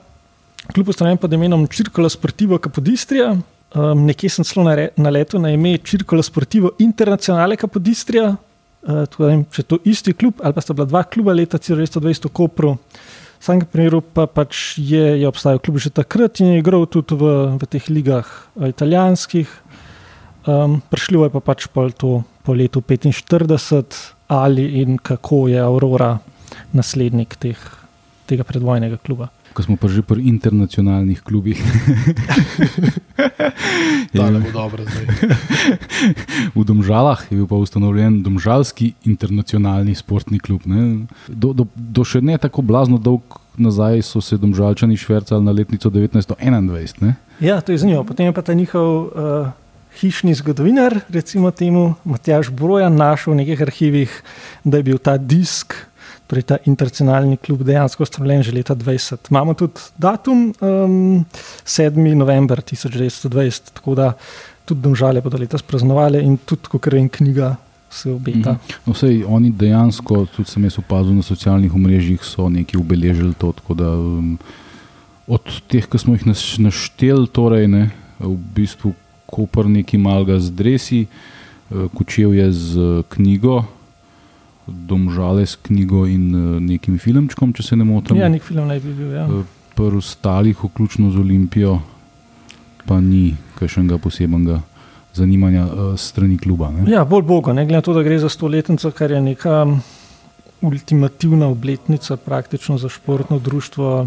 kljub ustanovljenju pod imenom Cirkula Sportivo Capodistrija. Um, nekje sem celo naletel na ime Cirkula Sportivo Internacionale Capodistrija. Uh, če je to isti klub ali pa sta bila dva kluba leta 1920 v Kopru. V samem primeru pa pač je, je obstajal klub že takrat in je igral tudi v, v teh ligah uh, italijanskih. Um, Prišlo je pa pač pol to po letu 1945 ali in kako je Aurora naslednik teh tega predvojnega kluba. Ko smo pa že pri internacionalnih klubih. ja, ne bo dobro zdaj. v Domžalah je bil pa ustanovljen Domžalski internacionalni sportni klub. Do, do, do še ne tako blazno dolg nazaj so se Domžalčani švrcali na letnico 1921. Ja, to je zanimivo. Potem je pa ta njihov uh, hišni zgodovinar, recimo temu Matjaš Brojan, našel v nekih arhivih, da je bil ta disk, torej ta internacionalni klub, dejansko ustanovljen že leta 20. Imamo tudi datum um, 7. november 1920, tako da tudi domžale bodo letos praznovali in tudi, kot je knjiga. Se obeta. Mhm. No, sej, oni dejansko, tudi sem jaz opazil na socialnih mrežah, so nekaj obeležili to. Da, um, od teh, ki smo jih našteli, torej, ne, v bistvu Koper nekaj malega z dresi, uh, Kučev je z uh, knjigo, Domžale s knjigo in uh, nekim filmčkom, če se ne motim. Ja, nek film naj bi bil. Ja. Pri ostalih, vključno z Olimpijo, pa ni kakšnega posebnega zanimanja uh, strani kluba. Ne? Ja, bolj bogo, ne glede na to, da gre za stoletnico, kar je neka ultimativna obletnica praktično za športno društvo.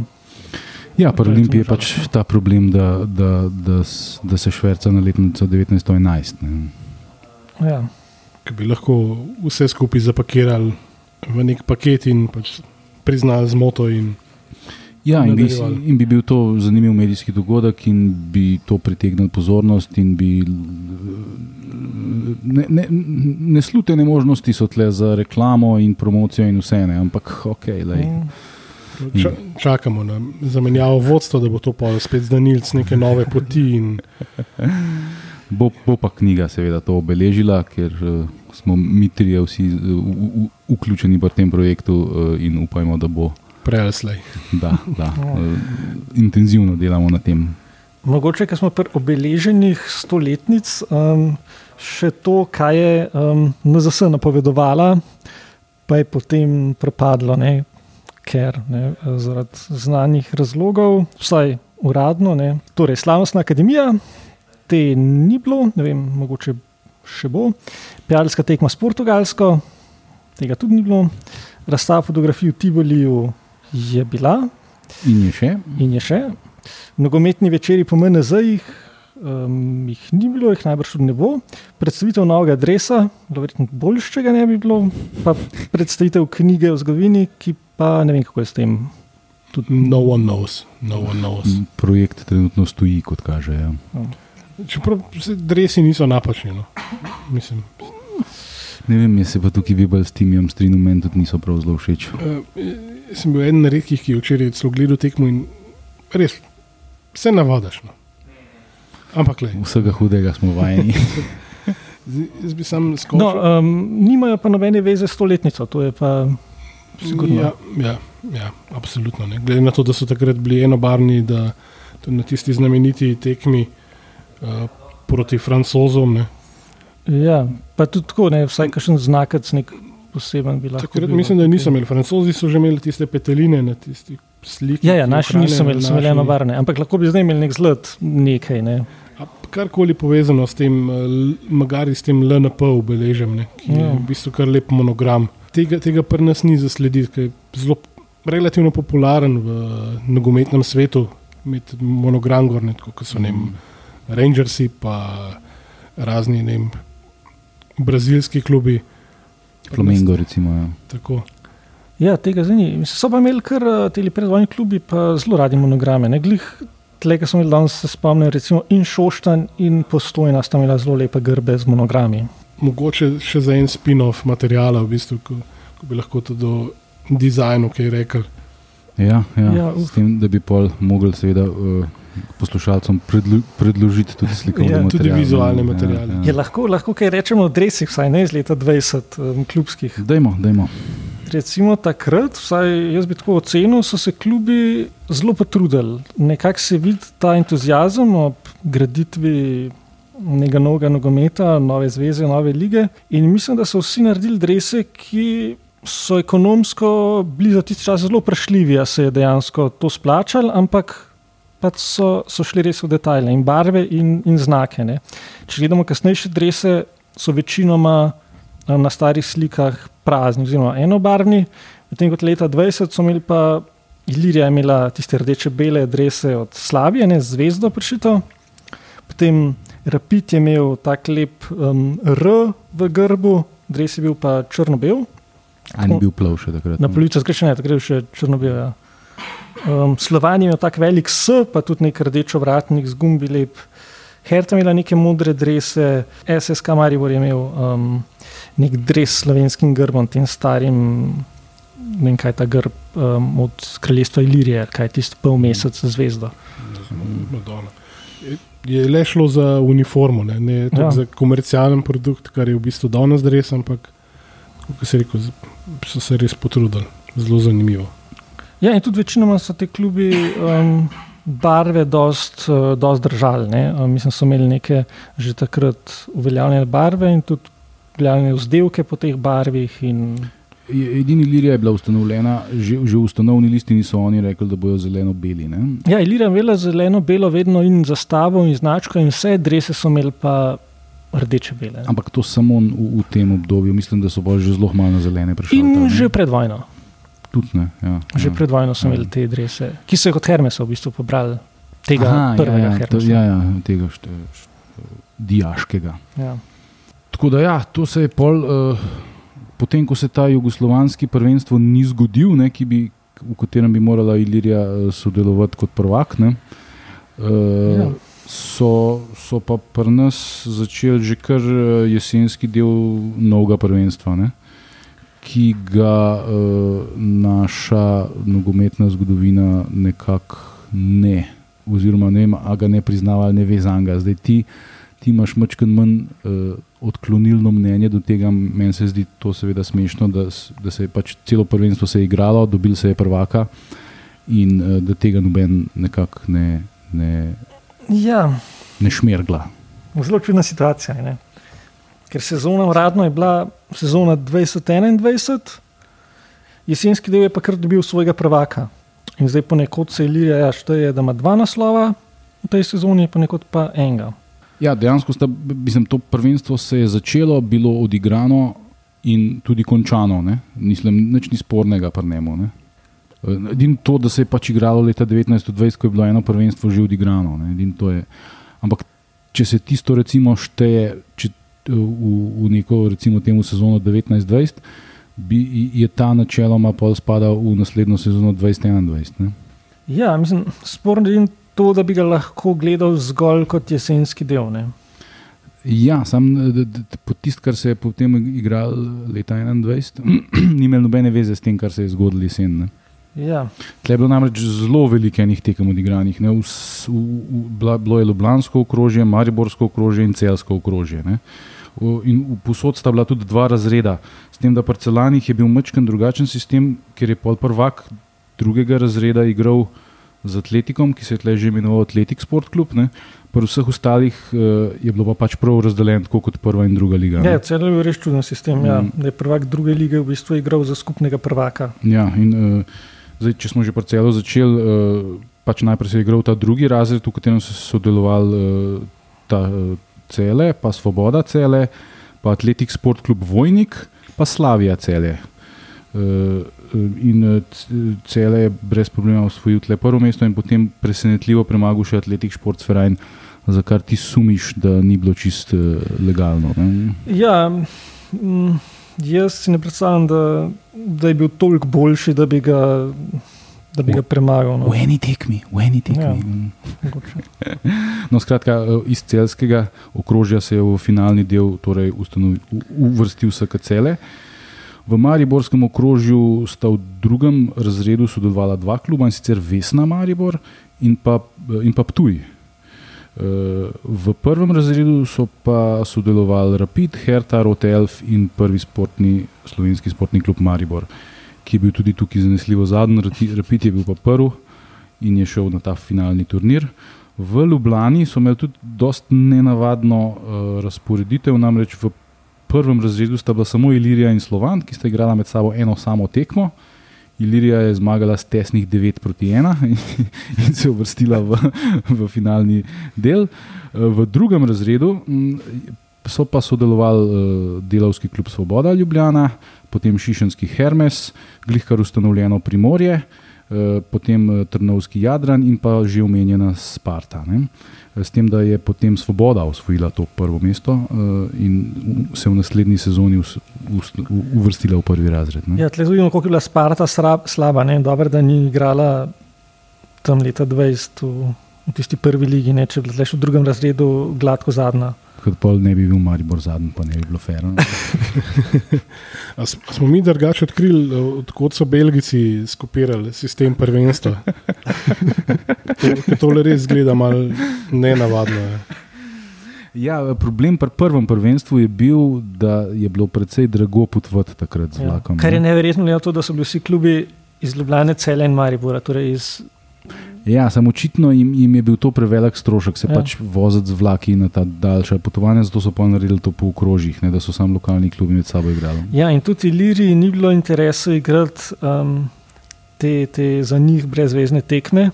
Ja, pri Olimpiji je pač ta problem, da, da, da, da se šverca na letnico 1911. Ja. Ki bi lahko vse skupaj zapakirali v nek paket in pač priznali zmoto. In Ja, in bi, in bi bil to zanimiv medijski dogodek, in bi to pritegnil pozornost. Bi, ne, ne, ne slutene možnosti so tle za reklamo in promocijo, in vse ne, ampak ok. Lej. Ča, čakamo na zamenjavo vodstva, da bo to spet znanilc neke nove poti. In... Bo, bo pa knjiga, seveda, to obeležila, ker uh, smo mi trije vsi uh, vključeni v tem projektu uh, in upajmo, da bo prej. Da, da. Uh, intenzivno delamo na tem. Mogoče, ker smo pri obeleženih stoletnic, um, še to, kaj je um, NZS napovedovala, pa je potem propadlo, ne? ker ne, zaradi znanih razlogov, vsaj uradno. Ne? Torej, slavnostna akademija, te ni bilo, ne vem, mogoče še bo, prijateljska tekma s Portugalsko, tega tudi ni bilo, razstava fotografij v Tivoliju je bila. In je še. In je še. Nogometni večeri po MNZ-jih um, jih ni bilo, jih najbrž tudi ne bo. Predstavitev novega adresa, verjetno boljšega ne bi bilo, pa predstavitev knjige o zgodovini, ki pa ne vem, kako je s tem. Tudi no one knows. No one knows. Projekt trenutno stoji, kot kaže. Ja. Oh. Čeprav se dresi niso napačni. No. Mislim. Ne vem, jaz se pa tukaj vibal s tim, s trinom, meni tudi niso prav zelo všeč. Uh, sem bil eden redkih, ki je včeraj celo gledal tekmo in res se navadaš. No. Ampak le. Vsega hudega smo vajeni. Jaz bi sam skočil. No, um, nimajo pa nobene veze s stoletnico, to je pa sigurno. Ja, ja, ja absolutno. Ne. Glede na to, da so takrat bili enobarni, da na tisti znameniti tekmi proti francozom. Ne. Ja, pa tudi tako, ne, vsaj kakšen znakec, nek poseben bi lahko. Takrat mislim, da niso imeli. Francozi so že imeli tiste peteline na tisti sliki. Ja, ja naši niso imeli, so imeli eno barne, ampak lahko bi zdaj imeli nek zlet nekaj. Ne. Karkoli povezano s tem, eh, magari s tem LNP obeležem, ne, ki je ja. v bistvu kar lep monogram. Tega, tega pri nas ni zaslediti, ker je zelo relativno popularen v nogometnem svetu, imeti monogram, gorne, kot so ne, mm. Rangersi, pa razni ne, brazilski klubi. Flamengo, recimo. Ja. Tako. Ja, tega zdaj ni. So pa imeli kar eh, ti predvojni klubi, pa zelo radi monograme. Ne? Glih, tle, ki smo jih danes spomnili, recimo in Šoštan in Postojna sta imela zelo lepe grbe z monogrami. Mogoče še za en spin-off materijala, v bistvu, ko, ko bi lahko tudi do dizajnu kaj rekel. Ja, ja, ja s tem, da bi pol mogli seveda. Uh, poslušalcem predlo, predložiti tudi slikovne ja, materiale. Tudi vizualne materiale. Ja, ja. lahko, lahko kaj rečemo o drevesih, vsaj ne iz leta 20, um, klubskih. Dajmo, dajmo. Recimo takrat, vsaj jaz bi tako ocenil, so se klubi zelo potrudili. Nekako se vidi ta entuzijazem ob graditvi nekega novega nogometa, nove zveze, nove lige. In mislim, da so vsi naredili drevese, ki so ekonomsko bili za tisti čas zelo prešljivi, da se je dejansko to splačalo, ampak pač so, so šli res v detajle in barve in, in znake. Ne. Če gledamo kasnejše drese, so večinoma eh, na starih slikah prazni, oziroma enobarvni, medtem kot leta 20 so imeli pa Ilirija imela tiste rdeče-bele drese od Slavije, ne zvezdo prišito. Potem Rapid je imel tak lep um, R v grbu, dres je bil pa črno-bel. Ali ni bil plav še takrat? Na policu zgrešene, takrat je še črno-bel. Ja. Um, Slovenija je imel tako velik S, pa tudi nek rdeč vratnik z gumbi lep. Herta je imela neke modre drese, SSK Maribor je imel um, nek dres s slovenskim grbom, tem starim, ne vem kaj ta grb um, od kraljestva Ilirije, kaj je tisti pol mesec zvezda. Madonna. Je- le šlo za uniformo, ne, ne Ja. za komercialen produkt, kar je v bistvu danes res, ampak kot se rekel, z- so se res potrudili. Zelo zanimivo. Ja, in tudi večinoma so te klubi um, barve dost, uh, dost držali. ne. Um, mislim, so imeli neke že takrat uveljavljene barve in tudi uveljavljene vzdelke po teh barvih. In, Edini Ilirija je bila ustanovljena, že, že v ustanovni listini so oni rekli, da bojo zeleno-beli. ja, Ilira je imela zeleno, belo, vedno in zastavo in značko, in vse drese so imeli pa rdeče bele. Ampak to samo v, v tem obdobju, mislim, da so bolj že zelo malo zelene prišli. In že pred vojno. Tudi ne. Ja, Že ja. pred vojno so imeli te drese, ki so jih od Hermesa v bistvu pobrali, tega Aha, prvega ja, ja, Hermesa. ja, ja, tega šte, šte, diaškega. Ja. Tako da, ja, to se je pol, uh, potem, ko se ta jugoslovanski prvenstvo ni zgodil, ne, bi, v katerem bi morala Ilirija eh, sodelovati kot prvak, ne, uh, Ja. ja. so, so pa pri nas začeli že kar jesenski del novega prvenstva. Ne. Ki ga uh, naša nogometna zgodovina nekako ne, oziroma ne, vem, a ga ne priznava ali ne ve za njega. Zdaj ti, ti imaš mačken manj uh, odklonilno mnenje do tega. Meni se zdi to seveda smešno, da, da se je pač celo prvenstvo se je igralo, dobil se je prvaka in uh, da tega noben nekako ne, ne, ja, ne šmergla. zelo čudna situacija. Ne? Ker sezona uradno je bila sezona 2021, jesenski del je pa kar dobil svojega prvaka. In zdaj ponekod se Ilija ja, šteje, da ima dva naslova v tej sezoni, ponekod pa enega. Ja, dejansko sta, mislim, to prvenstvo se je začelo, bilo odigrano in tudi končano. Ne? Mislim, nič ni spornega pri njemu. ne. Edino to, da se je pač igralo leta 1920, ko je bilo eno prvenstvo že odigrano. to je. Ampak če se tisto recimo šteje če, v, v neko recimo temu sezono 1920, bi, je ta načeloma pol spadal v naslednjo sezono 2021. ne. Ja, mislim, sporno je to, da bi ga lahko gledal zgolj kot jesenski del. Ne? Ja, sam tisto, kar se je potem igral leta 21, ni imel nobene veze s tem, kar se je zgodilo jesen. Ne. Ja. Tle je bilo namreč zelo veliko enih tekem odigranih. V, v, v, bila- bilo je Ljubljansko okrožje, Mariborsko okrožje in Celsko okrožje. Ne. In posod sta bila tudi dva razreda. S tem, da pri Celanih je bil mečken drugačen sistem, ker je pol prvak drugega razreda igral z Atletikom, ki se je tle že imenoval Atletik Sport Club. Ne. Pri vseh ostalih uh, je bilo pa pač prav razdeljen, tako kot prva in druga liga. ne. Ja, celo je res čuden sistem. Ja. Mm. Da je prvak druge lige v bistvu igral za skupnega prvaka. Ja, in, uh, zdaj, če smo že parcelo začeli, uh, pač najprej se je igral ta drugi razred, v katerem so sodelovali uh, ta uh, cele, pa Svoboda cele, pa Atletik Sport Klub Vojnik, pa Slavija cele. Uh, in c- cele je brez problema osvojil tle prvo mesto in potem presenetljivo premagal še Atletik Sport Sferajn, za kar ti sumiš, da ni bilo čist uh, legalno. Ne? Ja, mm, jaz si ne predstavljam, da, da je bil toliko boljši, da bi ga, da bi ga premagal. No. V eni tekmi, v eni tekmi. Ja. No, skratka, eh, iz celskega okrožja se je v finalni del torej ustanovi- u- uvrstil SKCL. V Mariborskem okrožju sta v drugem razredu sodelovala dva kluba in sicer Vesna Maribor in pa, in pa Ptuj. Eh, V prvem razredu so pa sodelovali Rapid, Herta, Rotelf in prvi sportni, slovenski sportni klub Maribor, ki je bil tudi tukaj zanesljivo zadnji, Rapid je bil pa prvi in je šel na ta finalni turnir. V Ljubljani so imeli tudi dosta nenavadno uh, razporeditev, namreč v prvem razredu sta bila samo Ilirija in Slovan, ki sta igrala med sabo eno samo tekmo. Ilirija je zmagala s tesnih 9 proti 1 in, in se uvrstila v, v finalni del. Eh, V drugem razredu mm, so pa sodelovali eh, delavski klub Svoboda Ljubljana, potem Šišenski Hermes, glihkar ustanovljeno Primorje, eh, potem eh, Trnovski Jadran in pa že omenjena Sparta. Ne? Eh, S tem, da je potem Svoboda osvojila to prvo mesto in se v naslednji sezoni uvrstila v prvi razred. Ja, tle vidimo, koliko je bila Sparta sra- slaba. Ne? Dobro, da ni igrala tam leta 20 v, v tisti prvi ligi, ne, če bi bila v drugem razredu gladko zadnja. Kot pol ne bi bil Maribor zadnji, pa ne bi bilo fer. no. Smo mi drugače odkrili, odkot so Belgijci skopirali sistem prvenstva? to, tole res zgleda malo nenavadno. Je. Ja, problem pri prvem prvenstvu je bil, da je bilo precej drago potovati takrat z Ja. vlakom. Kar je ne. neverjetno, na to, da so bili vsi klubi iz Ljubljana, Cele in Maribora. Torej iz, Ja, samo očitno jim, jim je bil to prevelik strošek, se Ja. pač voziti z vlaki na ta daljša potovanja, zato so pa naredili to po okrožjih, ne, da so samo lokalni klubi med sabo igrali. ja, in tudi Iliriji ni bilo interesa igrati um, te, te za njih brezvezne tekme,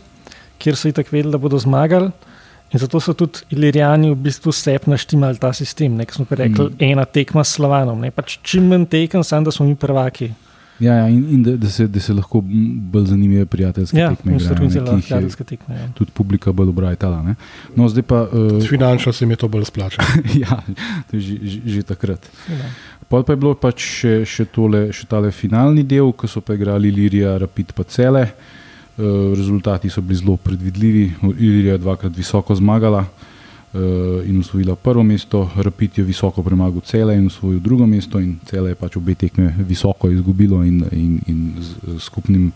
kjer so itak vedeli, da bodo zmagali. In zato so tudi Ilirijani v bistvu sep naštimali ta sistem. Ne, smo rekli, mm. ena tekma s Slovanom. Ne, pač čim manj tekem, samo da smo mi prvaki. Ja, ja in, in da, da, se, da se lahko bolj zanimive prijateljske Ja, tekme igrajo, je prijateljske tekme. Ja. tudi publika bolj obrajtala. ne. No, zdaj pa, uh, Finančno se mi je to bolj splačalo. ja, to je že, že, že takrat. Ja. Pol pa je bilo pač še, še, tole, še tale finalni del, ko so pa igrali Ilirija, Rapid pa cele. Uh, rezultati so bili zelo predvidljivi. Ilirija je dvakrat visoko zmagala uh, in usvojila prvo mesto, Rapid je visoko premagal cele in usvojil drugo mesto, in cele je pač obe tekme visoko izgubilo in, in, in z, skupnim.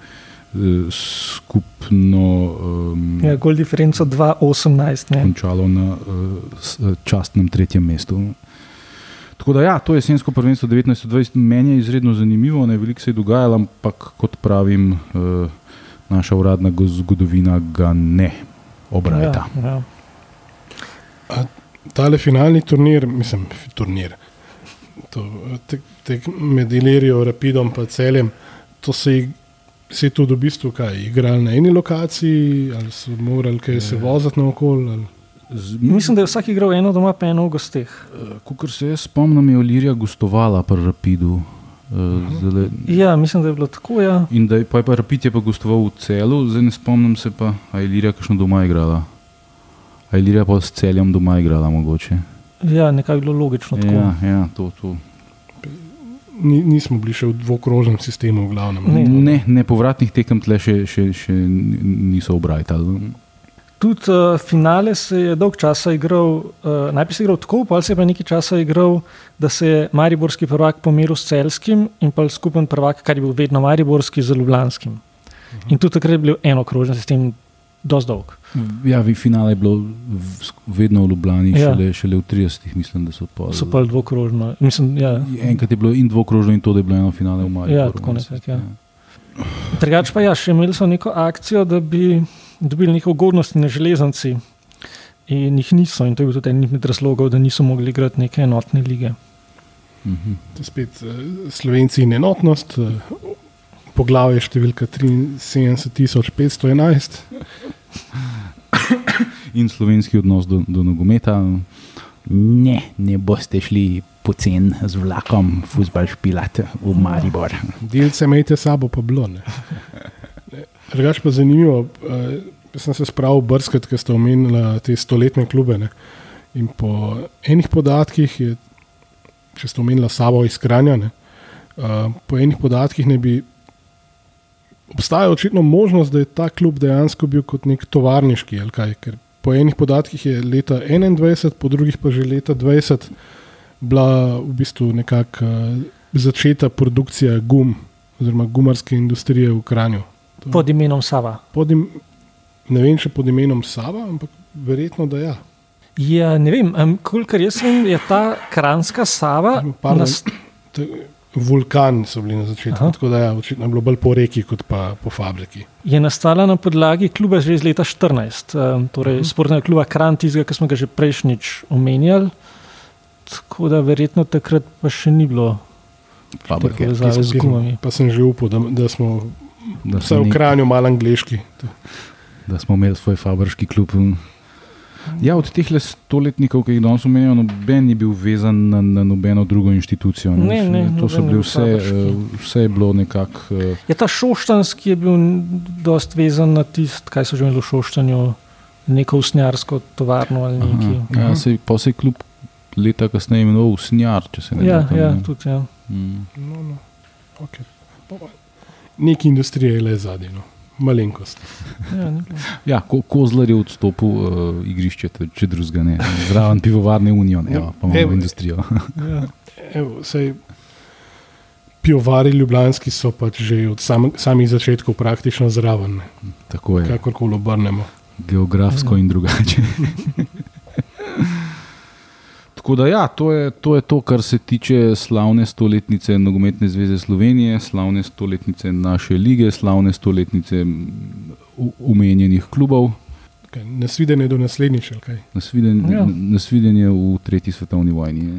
eh, Skupno um, Ja, gol differenco 2-18. ne. končalo na uh, eh, častnem tretjem mestu. Tako da, ja, to jesensko prvenstvo 1920 meni je izredno zanimivo, ne veliko se je dogajalo, ampak kot pravim, uh, naša uradna go- zgodovina ga ne obrajta. Ja, ja. Tale finalni turnir, mislim, turnir. To, tek, tek med Ilirijo, Rapidom in celem, to se je, se je tudi v bistvu kaj, igrali na eni lokaciji, ali so morali kaj se voziti naokoli. ali- Z, Mislim, da je vsak igral eno doma, pa eno v gosteh. Kot se jaz spomnim, je Olirija gostovala pri Rapidu. Uh, zdajle, Ja, mislim, da je bilo tako. Ja, in da je pa, je pa Rapid je pa gostoval v celu, zdaj ne spomnim se pa, a je Ilirija kakšno doma igrala. A je Ilirija pa s celjem doma igrala mogoče. ja nekako je bilo logično. tako. Ja, ja, to, to. Ni, nismo bili še v dvokrožnem sistemu, v glavnem. Ne. Ne, ne povratnih tekem tle še, še, še niso obrajtali. Tudi uh, finale se je dolg časa igral, uh, najprej se je igral tako, pa se je pa nekaj časa igral, da se je Mariborski prvak pomeril s celskim in pa skupen prvak, kar je bil vedno Mariborski z Ljubljanskim. In tudi takrat je bil enokrožen sistem, dosti dolg. Ja, vi- finale je bilo vedno v Ljubljani, Ja. ja. šele, šele v 30-ih, mislim, da so pa. So pa dvokrožno. Mislim, ja. Enkrat je bilo in dvokrožno, in to, da je bilo eno finale v Mariboru. Ja, tako mislim. nekako, ja. Drugač pa ja, še imeli so neko akcijo, da bi dobili neke ugodnosti na železnici. In jih niso, in to je bil tudi en izmed razlogov, da niso mogli igrati neke enotne lige. Mhm. To je Spet eh, Slovenci in enotnost, eh, poglavje številka 73511. In slovenski odnos do, do nogometa. Ne, ne boste šli pocen z vlakom, futbal špilati v Maribor. Delce imejte sabo, pa bilo. ne. Drugače pa zanimivo, eh, sem se spravil brskati, ker ste omenili te stoletne klube. Ne. In po enih podatkih, je, če ste omenili Savo iz Kranja, ne, eh, po enih podatkih ne bi obstajala očitno možnost, da je ta klub dejansko bil kot nek tovarniški ali kaj. Ker po enih podatkih je leta 21, po drugih pa že leta 20 bila v bistvu nekako uh, začeta produkcija gum oziroma gumarske industrije v Kranju. To- Pod imenom Sava. pod im, ne vem, če pod imenom Sava, ampak verjetno da ja. Ja, ne vem, um, kolikor jaz vem, je ta kranska Sava. Pardon, nas- t- Vulkan so bili na začetku, Aha. tako da ja, očitno je bilo bolj po reki kot pa po fabriki. Je nastala na podlagi kluba že iz leta 14, um, torej sportnega kluba Kran, tistega, ki smo ga že prejšnjič omenjali. Tako da verjetno takrat pa še ni bilo Fabrike. z gumami. Pa sem že upal, da, da smo Da smo, v Kranju malo angliški. da smo imeli svoj fabrški klub. Ja, od teh stoletnikov, ki jih danes omenjajo, noben ni bil vezan na, na nobeno drugo inštitucijo. Ne, ne, to so noben ni bili bil vse, eh, vse je bilo nekako. eh, Je ta šoštanski je bil dost vezan na tisto, kaj so že imeli v šoštanju, neko usnjarsko tovarno ali nekaj. Aha, ja, se, pa se je kljub leta kasneje imenoval Snjar, če se ne Ja, motim, ja, ne. tudi ja. Mm. No, no. Okay. Neki industrije je le zadnji. Malenkost. Ja. Ja, ko, Kozlar je odstopil uh, igrišče, če- drugega ne. Zraven pivovarne Union, evo, pa imamo Evo. industrijo. ja. Evo, sej, pivovari ljubljanski so pač že od sam, samih začetkov praktično zraven, ne. Tako je, kakorkoli obrnemo. geografsko in drugače. Tako da, ja, to, je, to je to, kar se tiče slavne stoletnice Nogometne zveze Slovenije, slavne stoletnice naše lige, slavne stoletnice umenjenih klubov. Kaj, nasvidenje do naslednjič, ali kaj? Nasviden, ja. nasvidenje v tretji svetovni vojni.